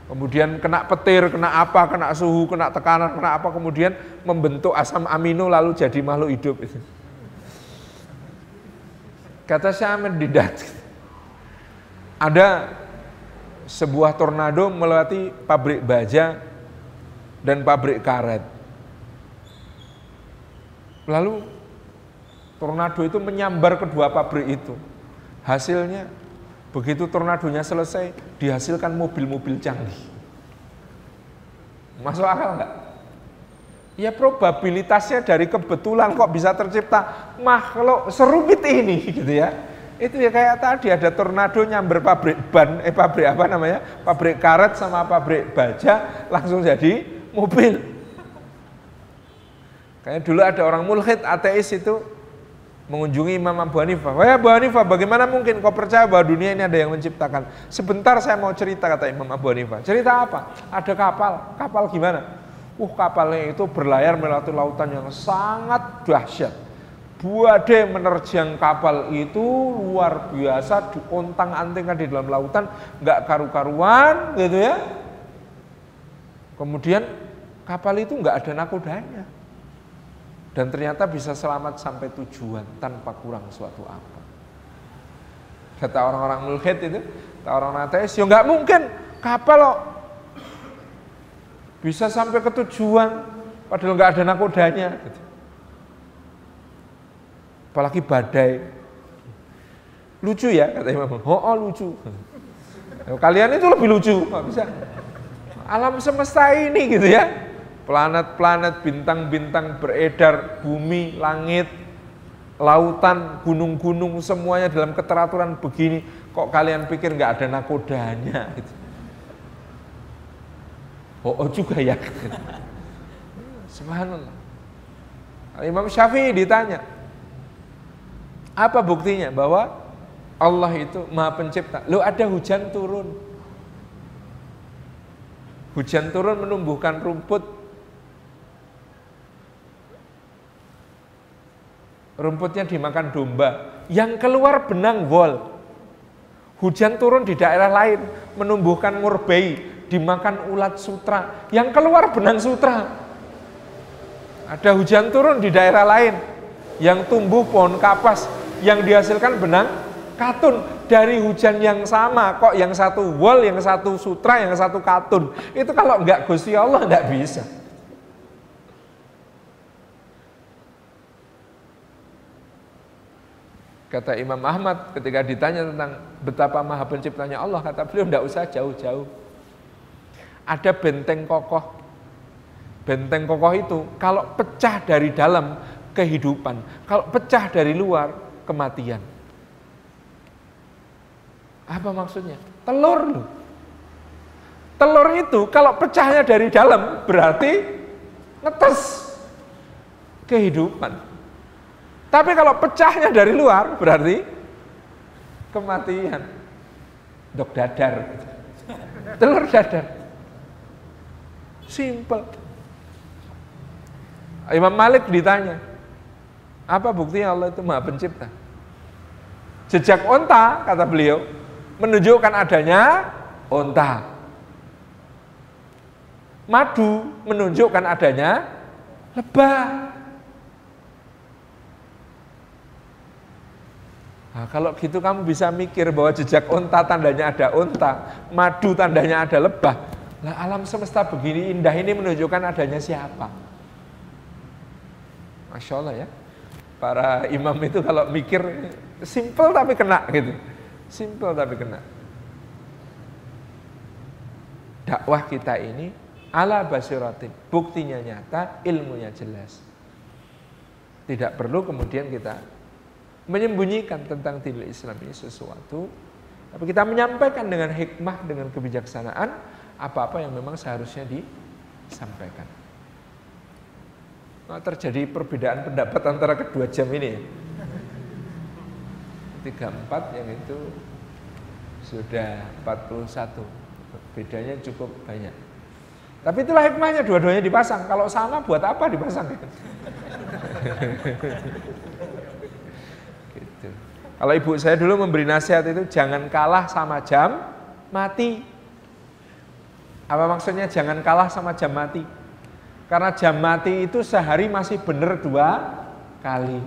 Kemudian kena petir, kena apa, kena suhu, kena tekanan, kena apa, kemudian membentuk asam amino lalu jadi makhluk hidup itu. Kata Syamir Didat, ada sebuah tornado melewati pabrik baja dan pabrik karet. Lalu tornado itu menyambar kedua pabrik itu. Hasilnya begitu tornadonya selesai dihasilkan mobil-mobil canggih. Masuk akal enggak? Ya probabilitasnya dari kebetulan kok bisa tercipta makhluk serumit ini gitu ya itu ya kayak tadi ada tornado nyamber pabrik ban, eh pabrik apa namanya, pabrik karet sama pabrik baja langsung jadi mobil. Kayak dulu ada orang mulhid ateis itu mengunjungi Imam Abu Hanifah. Wah Abu Hanifah, bagaimana mungkin kau percaya bahwa dunia ini ada yang menciptakan? Sebentar saya mau cerita kata Imam Abu Hanifah. Cerita apa? Ada kapal. Kapal gimana? Uh kapalnya itu berlayar melewati lautan yang sangat dahsyat Buade menerjang kapal itu luar biasa diontang antingkan di dalam lautan nggak karu-karuan gitu ya. Kemudian kapal itu nggak ada nakodanya dan ternyata bisa selamat sampai tujuan tanpa kurang suatu apa. Kata orang-orang mulhid itu, kata orang ateis, ya nggak mungkin kapal loh bisa sampai ke tujuan padahal nggak ada nakodanya. Gitu apalagi badai. Lucu ya kata Imam. Oh, oh lucu. Kalian itu lebih lucu, nggak bisa. Alam semesta ini gitu ya. Planet-planet, bintang-bintang beredar, bumi, langit, lautan, gunung-gunung semuanya dalam keteraturan begini. Kok kalian pikir nggak ada nakodanya? Gitu. Oh, oh juga ya. Subhanallah. Imam Syafi'i ditanya, apa buktinya bahwa Allah itu maha pencipta? Lo ada hujan turun. Hujan turun menumbuhkan rumput. Rumputnya dimakan domba. Yang keluar benang wol. Hujan turun di daerah lain menumbuhkan murbei, dimakan ulat sutra. Yang keluar benang sutra. Ada hujan turun di daerah lain yang tumbuh pohon kapas yang dihasilkan benang katun. Dari hujan yang sama kok yang satu wol yang satu sutra yang satu katun. Itu kalau enggak Gusti Allah enggak bisa. Kata Imam Ahmad ketika ditanya tentang betapa maha penciptanya Allah kata beliau enggak usah jauh-jauh. Ada benteng kokoh. Benteng kokoh itu kalau pecah dari dalam kehidupan kalau pecah dari luar kematian. Apa maksudnya? Telur loh. Telur itu kalau pecahnya dari dalam berarti ngetes kehidupan. Tapi kalau pecahnya dari luar berarti kematian. Dok dadar. Telur dadar. Simple. Imam Malik ditanya, apa buktinya Allah itu maha pencipta? Jejak onta, kata beliau, menunjukkan adanya onta. Madu menunjukkan adanya lebah. Nah, kalau gitu kamu bisa mikir bahwa jejak onta tandanya ada onta, madu tandanya ada lebah. Nah, alam semesta begini indah ini menunjukkan adanya siapa? Masya Allah ya para imam itu kalau mikir simple tapi kena gitu. Simple tapi kena. Dakwah kita ini ala basiratin, buktinya nyata, ilmunya jelas. Tidak perlu kemudian kita menyembunyikan tentang dinul Islam ini sesuatu, tapi kita menyampaikan dengan hikmah, dengan kebijaksanaan apa-apa yang memang seharusnya disampaikan. Nah, terjadi perbedaan pendapat antara kedua jam ini. Tiga empat yang itu sudah 41. Bedanya cukup banyak. Tapi itulah hikmahnya dua-duanya dipasang. Kalau sama buat apa dipasang? gitu. Kalau ibu saya dulu memberi nasihat itu jangan kalah sama jam mati. Apa maksudnya jangan kalah sama jam mati? Karena jam mati itu sehari masih benar dua kali.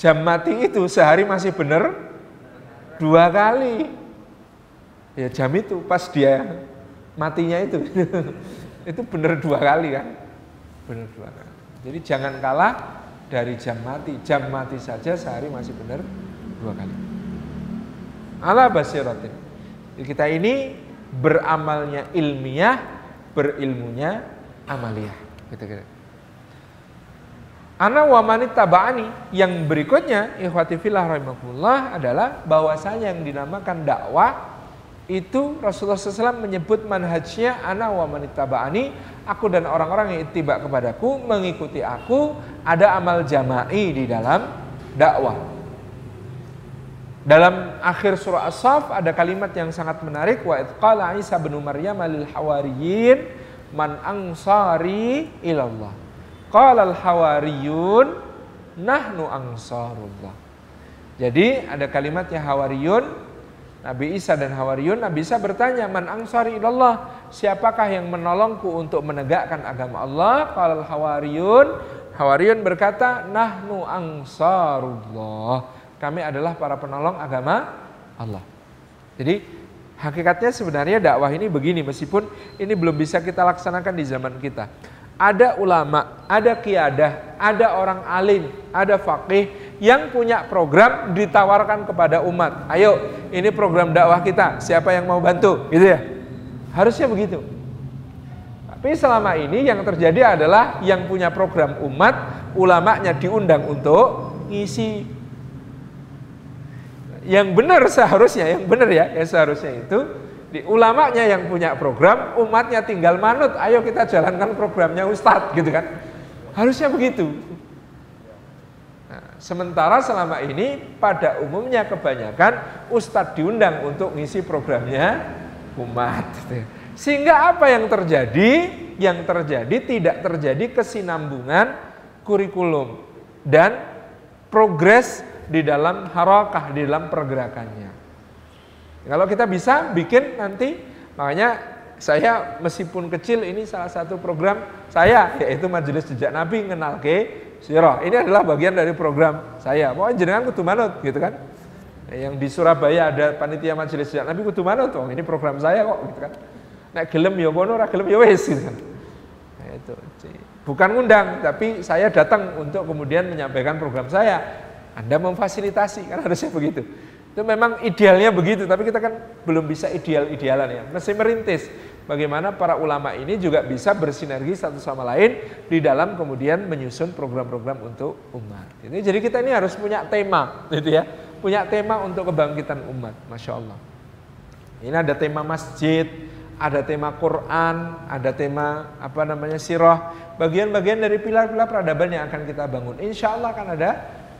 Jam mati itu sehari masih benar dua kali. Ya jam itu pas dia matinya itu. Itu benar dua kali kan? Benar dua kali. Jadi jangan kalah dari jam mati. Jam mati saja sehari masih benar dua kali. Ala basiratin. Kita ini beramalnya ilmiah berilmunya amaliyah gitu gitu. Ana wamani tabani yang berikutnya ikhwati fillah rahimahullah adalah bahwasanya yang dinamakan dakwah itu Rasulullah SAW menyebut manhajnya ana wa manittaba'ani aku dan orang-orang yang ittiba kepadaku mengikuti aku ada amal jama'i di dalam dakwah dalam akhir surah As-Saff ada kalimat yang sangat menarik wa qala Isa bin Maryam lil hawariyin man ansari ilallah qala al hawariyun nahnu ansarullah jadi ada kalimat yang hawariyun Nabi Isa dan Hawariyun, Nabi Isa bertanya, "Man ansari ilallah?" Siapakah yang menolongku untuk menegakkan agama Allah? Kalau Hawariyun, Hawariyun berkata, "Nahnu ansarullah." Kami adalah para penolong agama Allah. Jadi hakikatnya sebenarnya dakwah ini begini meskipun ini belum bisa kita laksanakan di zaman kita. Ada ulama, ada kiadah, ada orang alim, ada faqih yang punya program ditawarkan kepada umat. Ayo, ini program dakwah kita. Siapa yang mau bantu? Gitu ya. Harusnya begitu. Tapi selama ini yang terjadi adalah yang punya program umat, ulamanya diundang untuk ngisi. Yang benar seharusnya, yang benar ya, yang seharusnya itu di ulamanya yang punya program, umatnya tinggal manut. Ayo kita jalankan programnya Ustadz gitu kan. Harusnya begitu. Sementara selama ini pada umumnya kebanyakan ustadz diundang untuk ngisi programnya umat. Sehingga apa yang terjadi? Yang terjadi tidak terjadi kesinambungan kurikulum dan progres di dalam harakah, di dalam pergerakannya. Kalau kita bisa bikin nanti, makanya saya meskipun kecil ini salah satu program saya yaitu Majelis Jejak Nabi kenal ke Sirah. Ini adalah bagian dari program saya. Mau jenengan kudu manut gitu kan. Yang di Surabaya ada panitia majelis Nabi kudu manut. Oh, ini program saya kok gitu kan. Nek gelem ya kono, ora gelem ya wis gitu kan. Nah, itu. Bukan ngundang, tapi saya datang untuk kemudian menyampaikan program saya. Anda memfasilitasi, kan harusnya begitu. Itu memang idealnya begitu, tapi kita kan belum bisa ideal-idealan ya. Mesti merintis bagaimana para ulama ini juga bisa bersinergi satu sama lain di dalam kemudian menyusun program-program untuk umat. Ini jadi kita ini harus punya tema, gitu ya, punya tema untuk kebangkitan umat, masya Allah. Ini ada tema masjid, ada tema Quran, ada tema apa namanya sirah, bagian-bagian dari pilar-pilar peradaban yang akan kita bangun. Insya Allah akan ada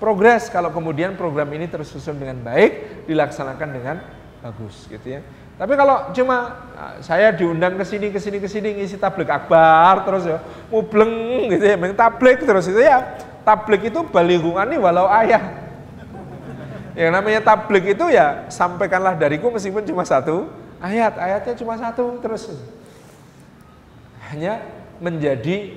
progres kalau kemudian program ini tersusun dengan baik, dilaksanakan dengan bagus, gitu ya. Tapi kalau cuma ah, saya diundang ke sini ke sini ke sini ngisi tablik akbar terus ya mubleng gitu ya, main tablik terus itu ya tablik itu balighungan walau ayah. Yang namanya tablik itu ya sampaikanlah dariku meskipun cuma satu ayat, ayatnya cuma satu terus hanya menjadi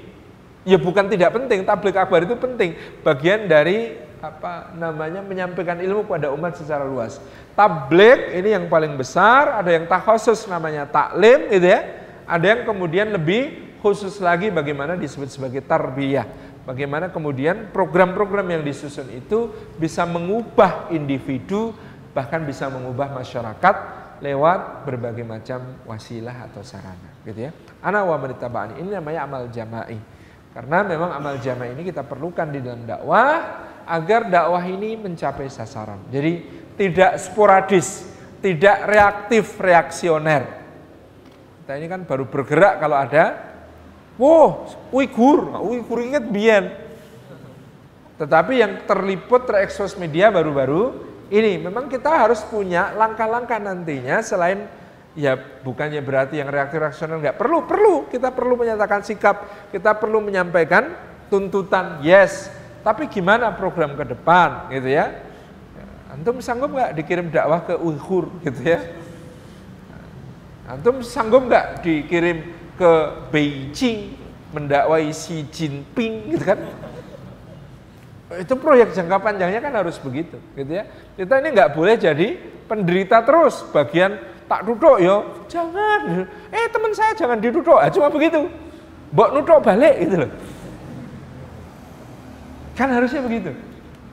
ya bukan tidak penting tablik akbar itu penting bagian dari apa namanya menyampaikan ilmu kepada umat secara luas. Tablik ini yang paling besar, ada yang tak khusus namanya taklim gitu ya. Ada yang kemudian lebih khusus lagi bagaimana disebut sebagai tarbiyah. Bagaimana kemudian program-program yang disusun itu bisa mengubah individu bahkan bisa mengubah masyarakat lewat berbagai macam wasilah atau sarana gitu ya. Ana wa ini namanya amal jama'i. Karena memang amal jama'i ini kita perlukan di dalam dakwah agar dakwah ini mencapai sasaran. Jadi tidak sporadis, tidak reaktif reaksioner. Kita ini kan baru bergerak kalau ada Wow, Uighur, nah, Uighur ingat bian. Tetapi yang terliput terekspos media baru-baru ini memang kita harus punya langkah-langkah nantinya selain ya bukannya berarti yang reaktif rasional nggak perlu perlu kita perlu menyatakan sikap kita perlu menyampaikan tuntutan yes tapi gimana program ke depan gitu ya? Antum sanggup nggak dikirim dakwah ke Uighur gitu ya? Antum sanggup nggak dikirim ke Beijing mendakwai Xi Jinping gitu kan? Itu proyek jangka panjangnya kan harus begitu gitu ya? Kita ini nggak boleh jadi penderita terus bagian tak duduk yo. Jangan. Eh teman saya jangan diduduk ah, cuma begitu. Mbok nuduk balik gitu loh kan harusnya begitu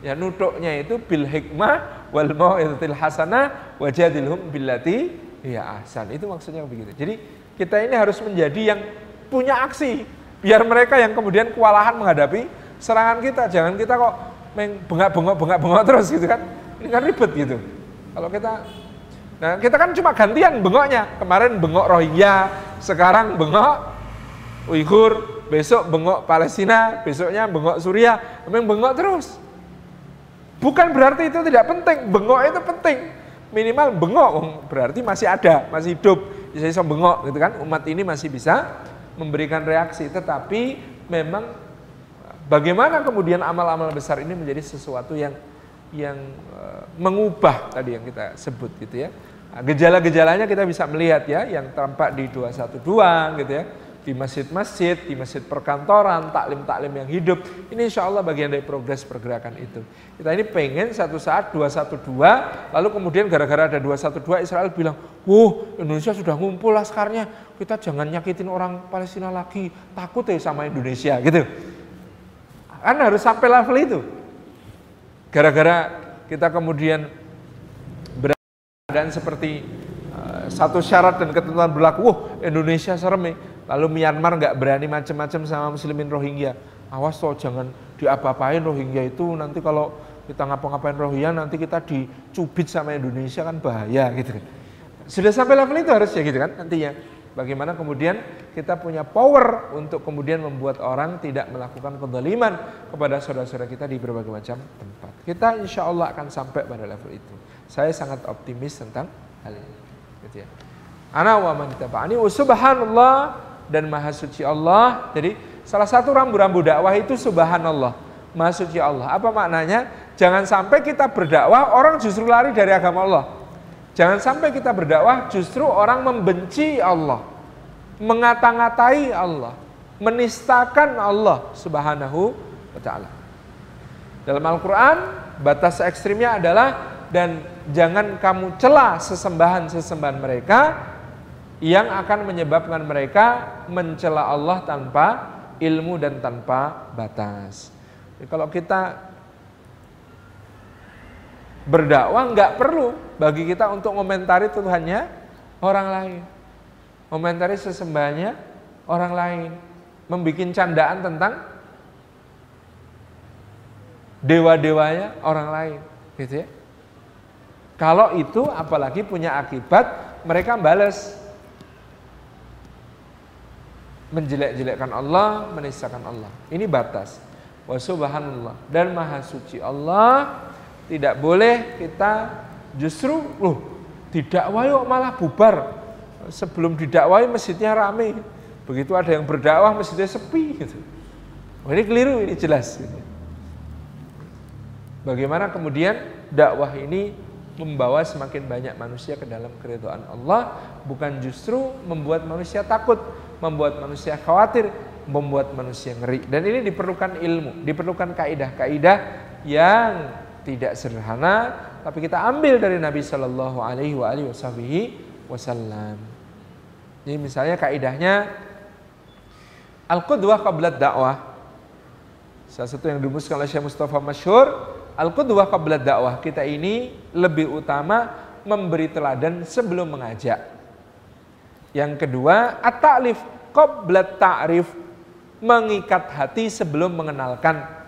ya nuduknya itu bil hikmah wal mau'izatil hasanah wajadilhum billati ya ahsan itu maksudnya begitu jadi kita ini harus menjadi yang punya aksi biar mereka yang kemudian kewalahan menghadapi serangan kita. Jangan kita kok bengak-bengok bengak-bengok terus gitu kan. Ini kan ribet gitu. Kalau kita Nah, kita kan cuma gantian bengoknya. Kemarin bengok Rohingya, sekarang bengok Uighur, besok bengok Palestina, besoknya bengok Suriah. Memang bengok terus. Bukan berarti itu tidak penting, bengok itu penting. Minimal bengok berarti masih ada, masih hidup. Bisa bengok gitu kan. Umat ini masih bisa memberikan reaksi, tetapi memang Bagaimana kemudian amal-amal besar ini menjadi sesuatu yang yang uh, mengubah tadi yang kita sebut gitu ya. Gejala-gejalanya kita bisa melihat ya yang tampak di 212 gitu ya di masjid-masjid, di masjid perkantoran, taklim-taklim yang hidup. Ini insya Allah bagian dari progres pergerakan itu. Kita ini pengen satu saat 212, lalu kemudian gara-gara ada 212 Israel bilang, wow Indonesia sudah ngumpul laskarnya, kita jangan nyakitin orang Palestina lagi, takut ya sama Indonesia gitu. Kan harus sampai level itu. Gara-gara kita kemudian berada seperti uh, satu syarat dan ketentuan berlaku, wah Indonesia serem nih. Lalu Myanmar nggak berani macam-macam sama muslimin Rohingya. Awas toh jangan diapa-apain Rohingya itu nanti kalau kita ngapa-ngapain Rohingya nanti kita dicubit sama Indonesia kan bahaya gitu. Sudah sampai level itu harus ya gitu kan nantinya. Bagaimana kemudian kita punya power untuk kemudian membuat orang tidak melakukan kezaliman kepada saudara-saudara kita di berbagai macam tempat. Kita insya Allah akan sampai pada level itu. Saya sangat optimis tentang hal ini. Gitu ya. Ana wa man tabani subhanallah dan maha suci Allah. Jadi salah satu rambu-rambu dakwah itu subhanallah. Maha suci Allah. Apa maknanya? Jangan sampai kita berdakwah orang justru lari dari agama Allah. Jangan sampai kita berdakwah justru orang membenci Allah, mengata-ngatai Allah, menistakan Allah Subhanahu wa taala. Dalam Al-Qur'an batas ekstrimnya adalah dan jangan kamu celah sesembahan-sesembahan mereka yang akan menyebabkan mereka mencela Allah tanpa ilmu dan tanpa batas. Jadi kalau kita berdakwah nggak perlu bagi kita untuk komentari Tuhannya orang lain. Komentari sesembahnya orang lain. Membikin candaan tentang dewa-dewanya orang lain. Gitu ya. Kalau itu apalagi punya akibat mereka balas menjelek-jelekkan Allah, menistakan Allah. Ini batas. Wa subhanallah dan maha suci Allah tidak boleh kita justru loh didakwah yuk malah bubar. Sebelum didakwai masjidnya rame. Begitu ada yang berdakwah masjidnya sepi gitu. Oh, ini keliru ini jelas. Bagaimana kemudian dakwah ini membawa semakin banyak manusia ke dalam keridhaan Allah bukan justru membuat manusia takut, membuat manusia khawatir, membuat manusia ngeri. Dan ini diperlukan ilmu, diperlukan kaidah-kaidah yang tidak sederhana, tapi kita ambil dari Nabi Shallallahu Alaihi Wasallam. Jadi misalnya kaidahnya al qudwah qablat dakwah. Salah satu yang dirumuskan oleh Syekh Mustafa Masyur, al qudwah qablat dakwah. Kita ini lebih utama memberi teladan sebelum mengajak. Yang kedua, at-ta'lif qablat ta'rif, mengikat hati sebelum mengenalkan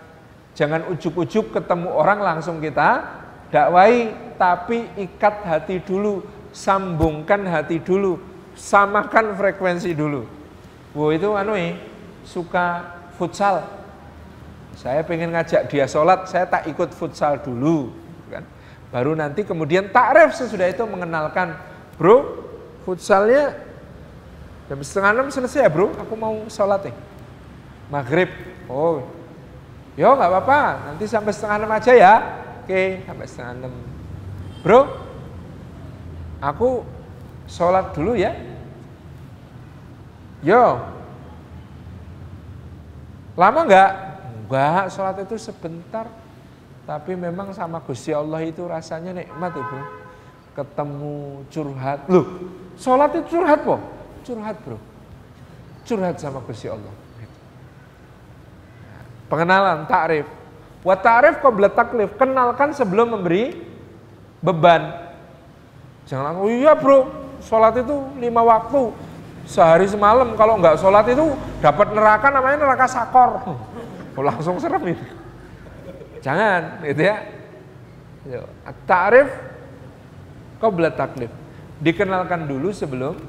Jangan ujuk-ujuk ketemu orang langsung kita dakwai, tapi ikat hati dulu, sambungkan hati dulu, samakan frekuensi dulu. Wow itu anu suka futsal. Saya pengen ngajak dia sholat, saya tak ikut futsal dulu. Kan? Baru nanti kemudian takrif sesudah itu mengenalkan, bro, futsalnya jam setengah enam selesai ya bro, aku mau sholat nih. Maghrib, oh, yo nggak apa-apa, nanti sampai setengah enam aja ya. Oke, sampai setengah enam. Bro, aku sholat dulu ya. Yo, lama nggak? Enggak, sholat itu sebentar. Tapi memang sama Gusti Allah itu rasanya nikmat ibu. Ketemu curhat. Loh, sholat itu curhat po? Curhat bro. Curhat sama Gusti Allah. Pengenalan, takrif. Wa ta'rif qabla taklif. Kenalkan sebelum memberi beban. Jangan langsung, iya bro, sholat itu lima waktu. Sehari semalam, kalau nggak sholat itu dapat neraka namanya neraka sakor. Oh, langsung serem ini. Jangan, gitu ya. Ta'rif qabla taklif. Dikenalkan dulu sebelum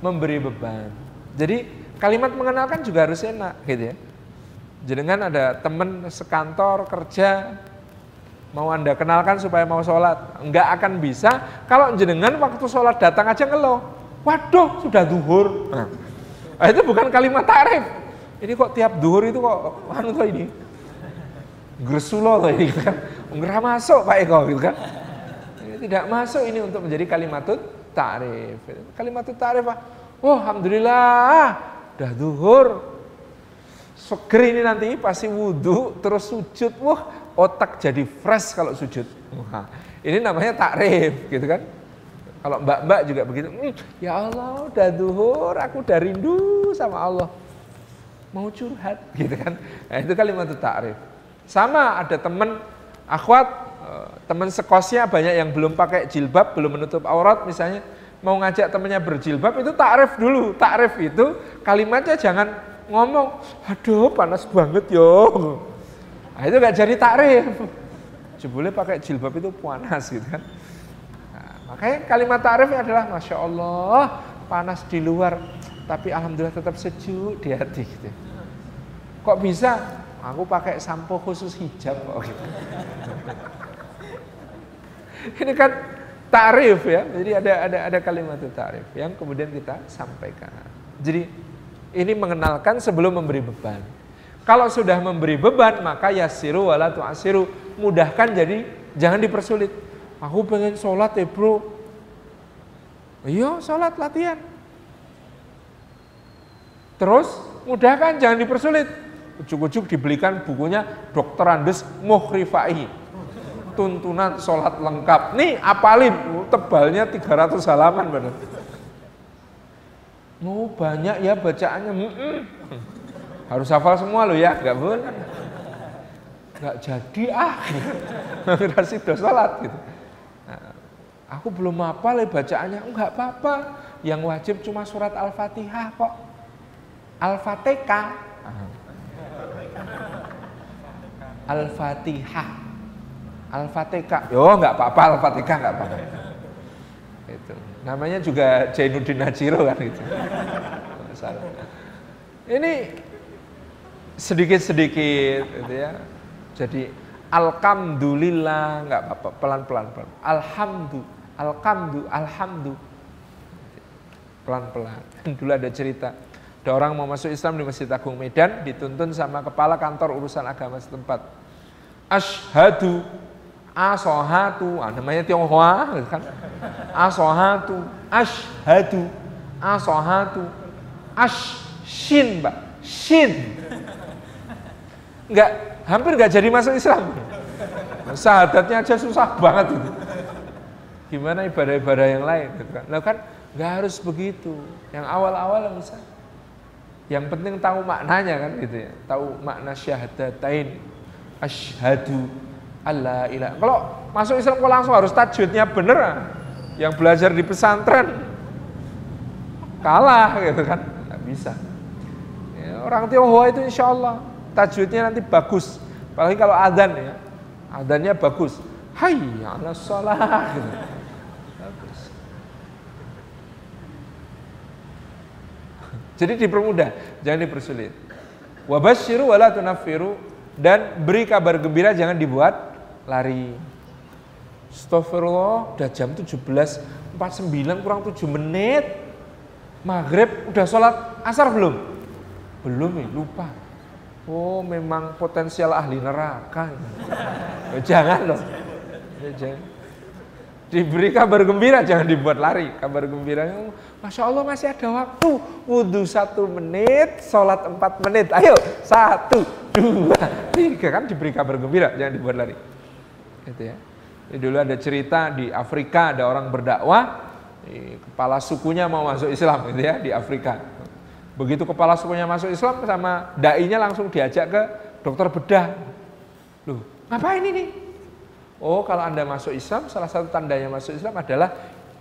memberi beban. Jadi kalimat mengenalkan juga harus enak, gitu ya. Jenengan ada teman sekantor kerja mau anda kenalkan supaya mau sholat, nggak akan bisa kalau jenengan waktu sholat datang aja ngeluh. Waduh, sudah duhur. Nah, itu bukan kalimat tarif. Ini kok tiap duhur itu kok anu ini Gresulo loh ini kan. Enggak masuk Pak Eko gitu kan. Ini tidak masuk ini untuk menjadi kalimatut ta'rif. Kalimatut ta'rif Pak. Oh, alhamdulillah udah duhur. Seger ini nanti pasti wudhu terus sujud. Wah, otak jadi fresh kalau sujud. Wah, ini namanya takrif gitu kan. Kalau mbak-mbak juga begitu. Mmm, ya Allah, udah duhur, aku udah rindu sama Allah. Mau curhat gitu kan. Nah, itu kalimat takrif. Sama ada teman akhwat, eh, teman sekosnya banyak yang belum pakai jilbab, belum menutup aurat misalnya, mau ngajak temannya berjilbab itu takrif dulu. Takrif itu kalimatnya jangan ngomong, aduh panas banget yo. Nah, itu gak jadi takrif. Jebule pakai jilbab itu panas gitu kan. Nah, makanya kalimat takrifnya adalah Masya Allah, panas di luar, tapi Alhamdulillah tetap sejuk di hati gitu. Kok bisa? Aku pakai sampo khusus hijab kok gitu. Ini kan tarif ya. Jadi ada ada ada kalimat tarif yang kemudian kita sampaikan. Jadi ini mengenalkan sebelum memberi beban. Kalau sudah memberi beban maka yasiru wala tu'asiru. Mudahkan jadi jangan dipersulit. Aku pengen sholat ya bro. Iya sholat latihan. Terus mudahkan jangan dipersulit. Ujuk-ujuk dibelikan bukunya Dokter Andes Muhrifai tuntunan sholat lengkap. Nih apalin? Tebalnya 300 halaman benar oh banyak ya bacaannya. Mm -mm. harus hafal semua lo ya nggak boleh. Nggak jadi ah. Durasi do sholat gitu. Nah, aku belum apa ya bacaannya. Nggak apa-apa. Yang wajib cuma surat al-fatihah kok al-fatihah Al-Fatihah. Al-Fatihah. Yo nggak apa-apa Al-Fatihah nggak apa-apa. Itu. Namanya juga Jainuddin Najiro kan itu. Ini sedikit-sedikit gitu ya. Jadi alhamdulillah nggak apa-apa pelan-pelan pelan. Alhamdu, alhamdu, alhamdu. Pelan-pelan. Dulu ada cerita ada orang mau masuk Islam di Masjid Agung Medan dituntun sama kepala kantor urusan agama setempat. Ashadu asohatu, ah, namanya Tionghoa kan? Asohatu, ashadu, asohatu, ash, shin, mbak, shin. Enggak, hampir enggak jadi masuk Islam. Sahadatnya aja susah banget itu. Gimana ibadah-ibadah yang lain? Gitu kan? Nah kan nggak harus begitu. Yang awal-awal misalnya yang penting tahu maknanya kan gitu ya. Tahu makna syahadatain. Asyhadu alla ilah. Kalau masuk Islam kok langsung harus tajwidnya bener. Ah. Yang belajar di pesantren kalah gitu kan. Nggak bisa. Ya, orang Tionghoa itu insya Allah tajwidnya nanti bagus. Apalagi kalau adzan ya. Adzannya bagus. Hai ala sholat gitu. Jadi dipermudah, jangan dipersulit. Wabashiru wala tunafiru dan beri kabar gembira jangan dibuat lari. Astagfirullah, udah jam 17.49 kurang 7 menit. Maghrib udah sholat asar belum? Belum nih, lupa. Oh memang potensial ahli neraka. Jangan loh. Jangan. Diberi kabar gembira, jangan dibuat lari. Kabar gembiranya, Masya Allah masih ada waktu. Wudhu satu menit, sholat empat menit. Ayo, satu, dua, tiga. Kan diberi kabar gembira, jangan dibuat lari. Gitu ya. Jadi dulu ada cerita di Afrika, ada orang berdakwah, kepala sukunya mau masuk Islam gitu ya, di Afrika. Begitu kepala sukunya masuk Islam sama dai-nya langsung diajak ke dokter bedah. Loh, ngapain ini? Oh, kalau Anda masuk Islam, salah satu tandanya masuk Islam adalah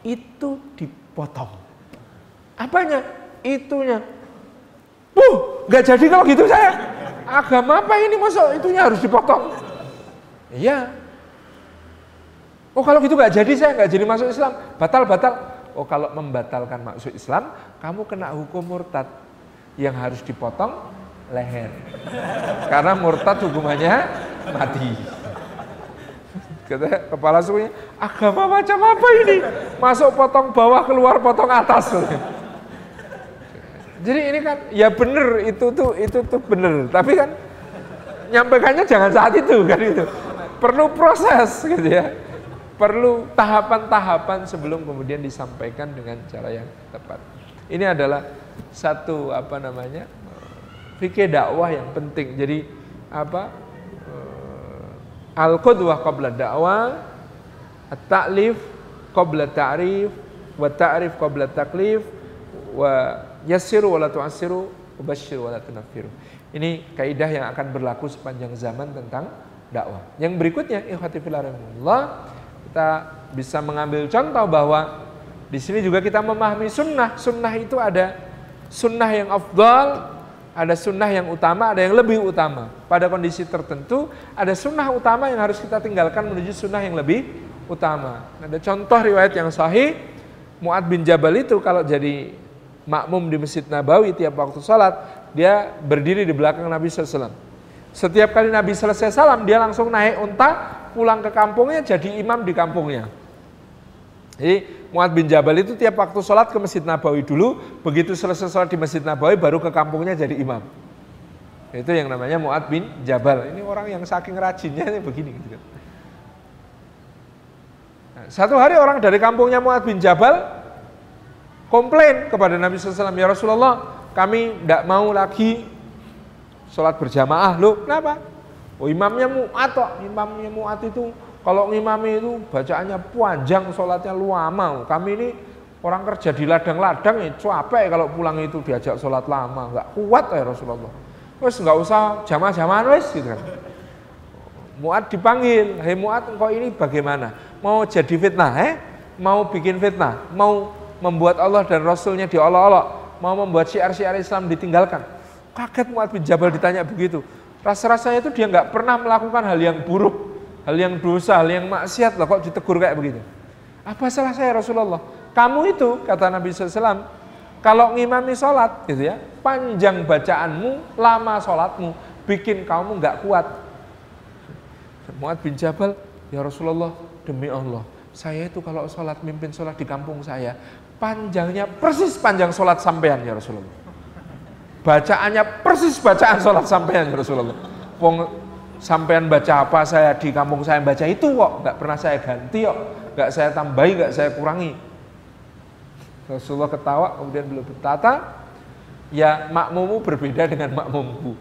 itu dipotong. Apanya? Itunya. Uh, nggak jadi kalau gitu saya. Agama apa ini masuk itunya harus dipotong? Iya. Oh kalau gitu nggak jadi saya nggak jadi masuk Islam, batal batal. Oh kalau membatalkan masuk Islam, kamu kena hukum murtad yang harus dipotong leher. Karena murtad hukumannya mati. Kata kepala sukunya, agama macam apa ini? Masuk potong bawah, keluar potong atas. Jadi ini kan ya benar itu tuh itu tuh benar. Tapi kan nyampaikannya jangan saat itu kan itu. Perlu proses gitu ya. Perlu tahapan-tahapan sebelum kemudian disampaikan dengan cara yang tepat. Ini adalah satu apa namanya fikih dakwah yang penting. Jadi apa Al-qudwah qabla da'wah, at-ta'lif qabla ta'rif, wa ta'rif qabla taklif, wa yassiru wa la tu'assiru, wa basyiru wa la tunaffiru. Ini kaidah yang akan berlaku sepanjang zaman tentang dakwah. Yang berikutnya, ikhwati fillah kita bisa mengambil contoh bahwa di sini juga kita memahami sunnah. Sunnah itu ada sunnah yang afdal, ada sunnah yang utama, ada yang lebih utama. Pada kondisi tertentu, ada sunnah utama yang harus kita tinggalkan menuju sunnah yang lebih utama. Ada contoh riwayat yang sahih, Mu'ad bin Jabal itu kalau jadi makmum di Masjid Nabawi tiap waktu salat, dia berdiri di belakang Nabi SAW. Setiap kali Nabi selesai salam, dia langsung naik unta, pulang ke kampungnya, jadi imam di kampungnya. Jadi Muad bin Jabal itu tiap waktu sholat ke Masjid Nabawi dulu, begitu selesai sholat di Masjid Nabawi baru ke kampungnya jadi imam. Itu yang namanya Muad bin Jabal. Ini orang yang saking rajinnya ini begini. Gitu. Kan. Nah, satu hari orang dari kampungnya Muad bin Jabal komplain kepada Nabi SAW, ya Rasulullah, kami tidak mau lagi sholat berjamaah. Loh, kenapa? Oh imamnya kok, imamnya Mu'ad itu kalau ngimami itu bacaannya panjang, sholatnya lama. Kami ini orang kerja di ladang-ladang ya capek kalau pulang itu diajak sholat lama. Enggak kuat ya Rasulullah. Wes nggak usah jamaah-jamaah wes gitu kan. Muat dipanggil, hei Muat engkau ini bagaimana? Mau jadi fitnah, eh? Mau bikin fitnah? Mau membuat Allah dan Rasulnya diolok-olok? Mau membuat syiar-syiar Islam ditinggalkan? Kaget Muat bin Jabal ditanya begitu. Rasa-rasanya itu dia nggak pernah melakukan hal yang buruk hal yang dosa, hal yang maksiat lah kok ditegur kayak begitu. Apa salah saya Rasulullah? Kamu itu kata Nabi SAW, kalau ngimami sholat gitu ya, panjang bacaanmu, lama sholatmu, bikin kamu nggak kuat. Muad bin Jabal, ya Rasulullah, demi Allah, saya itu kalau sholat mimpin sholat di kampung saya, panjangnya persis panjang sholat sampean ya Rasulullah. Bacaannya persis bacaan sholat sampean ya Rasulullah. Sampean baca apa saya di kampung saya baca itu kok. Nggak pernah saya ganti kok. Nggak saya tambahi nggak saya kurangi. Rasulullah ketawa kemudian beliau berkata ya makmumu berbeda dengan makmumku.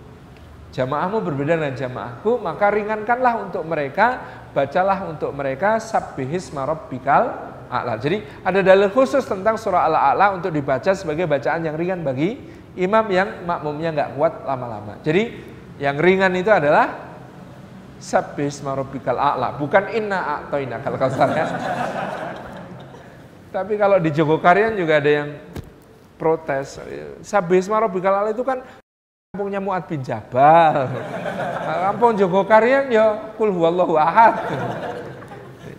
Jamaahmu berbeda dengan jamaahku maka ringankanlah untuk mereka bacalah untuk mereka sabbihis marabbikal a'la jadi ada dalil khusus tentang surah al-a'la untuk dibaca sebagai bacaan yang ringan bagi imam yang makmumnya nggak kuat lama-lama jadi yang ringan itu adalah Sabis marobikal a'la, bukan inna a'toina kalau kautsar ya. Tapi kalau di Jogokarian juga ada yang protes. Sabis marobikal a'la itu kan kampungnya Mu'ad bin Jabal. Kampung Jogokarian ya kul huwallahu ahad.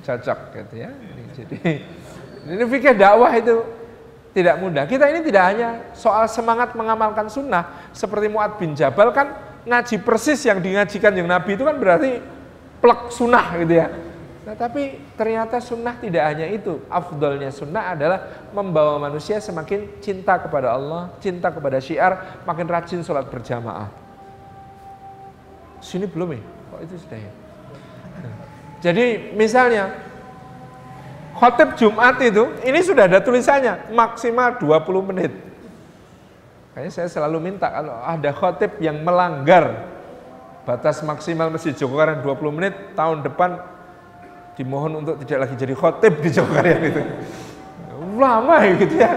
Cocok gitu ya. Jadi ini fikih dakwah itu Tidak mudah. Kita ini tidak hanya soal semangat mengamalkan sunnah. Seperti Mu'ad bin Jabal kan ngaji persis yang dingajikan yang Nabi itu kan berarti plek sunnah gitu ya. Nah, tapi ternyata sunnah tidak hanya itu. Afdolnya sunnah adalah membawa manusia semakin cinta kepada Allah, cinta kepada syiar, makin rajin sholat berjamaah. Sini belum ya? Kok itu sudah ya? Jadi misalnya khotib Jumat itu, ini sudah ada tulisannya, maksimal 20 menit. Kayaknya saya selalu minta kalau ada khotib yang melanggar batas maksimal Masjid Jogokaryan 20 menit, tahun depan dimohon untuk tidak lagi jadi khotib di Jogokaryan itu. Lama ya gitu ya.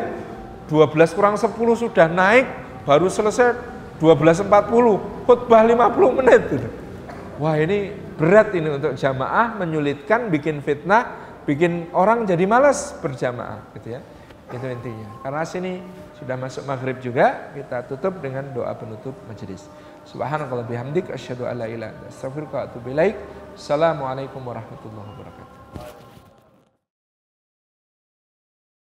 12 kurang 10 sudah naik, baru selesai 12.40, khutbah 50 menit. Gitu. Wah ini berat ini untuk jamaah, menyulitkan, bikin fitnah, bikin orang jadi malas berjamaah gitu ya. Itu intinya. Karena sini sudah masuk maghrib juga, kita tutup dengan doa penutup majelis. Subhanakallah bihamdik asyhadu alla ilaha illa astaghfiruka wa atubu ilaik. Assalamualaikum warahmatullahi wabarakatuh.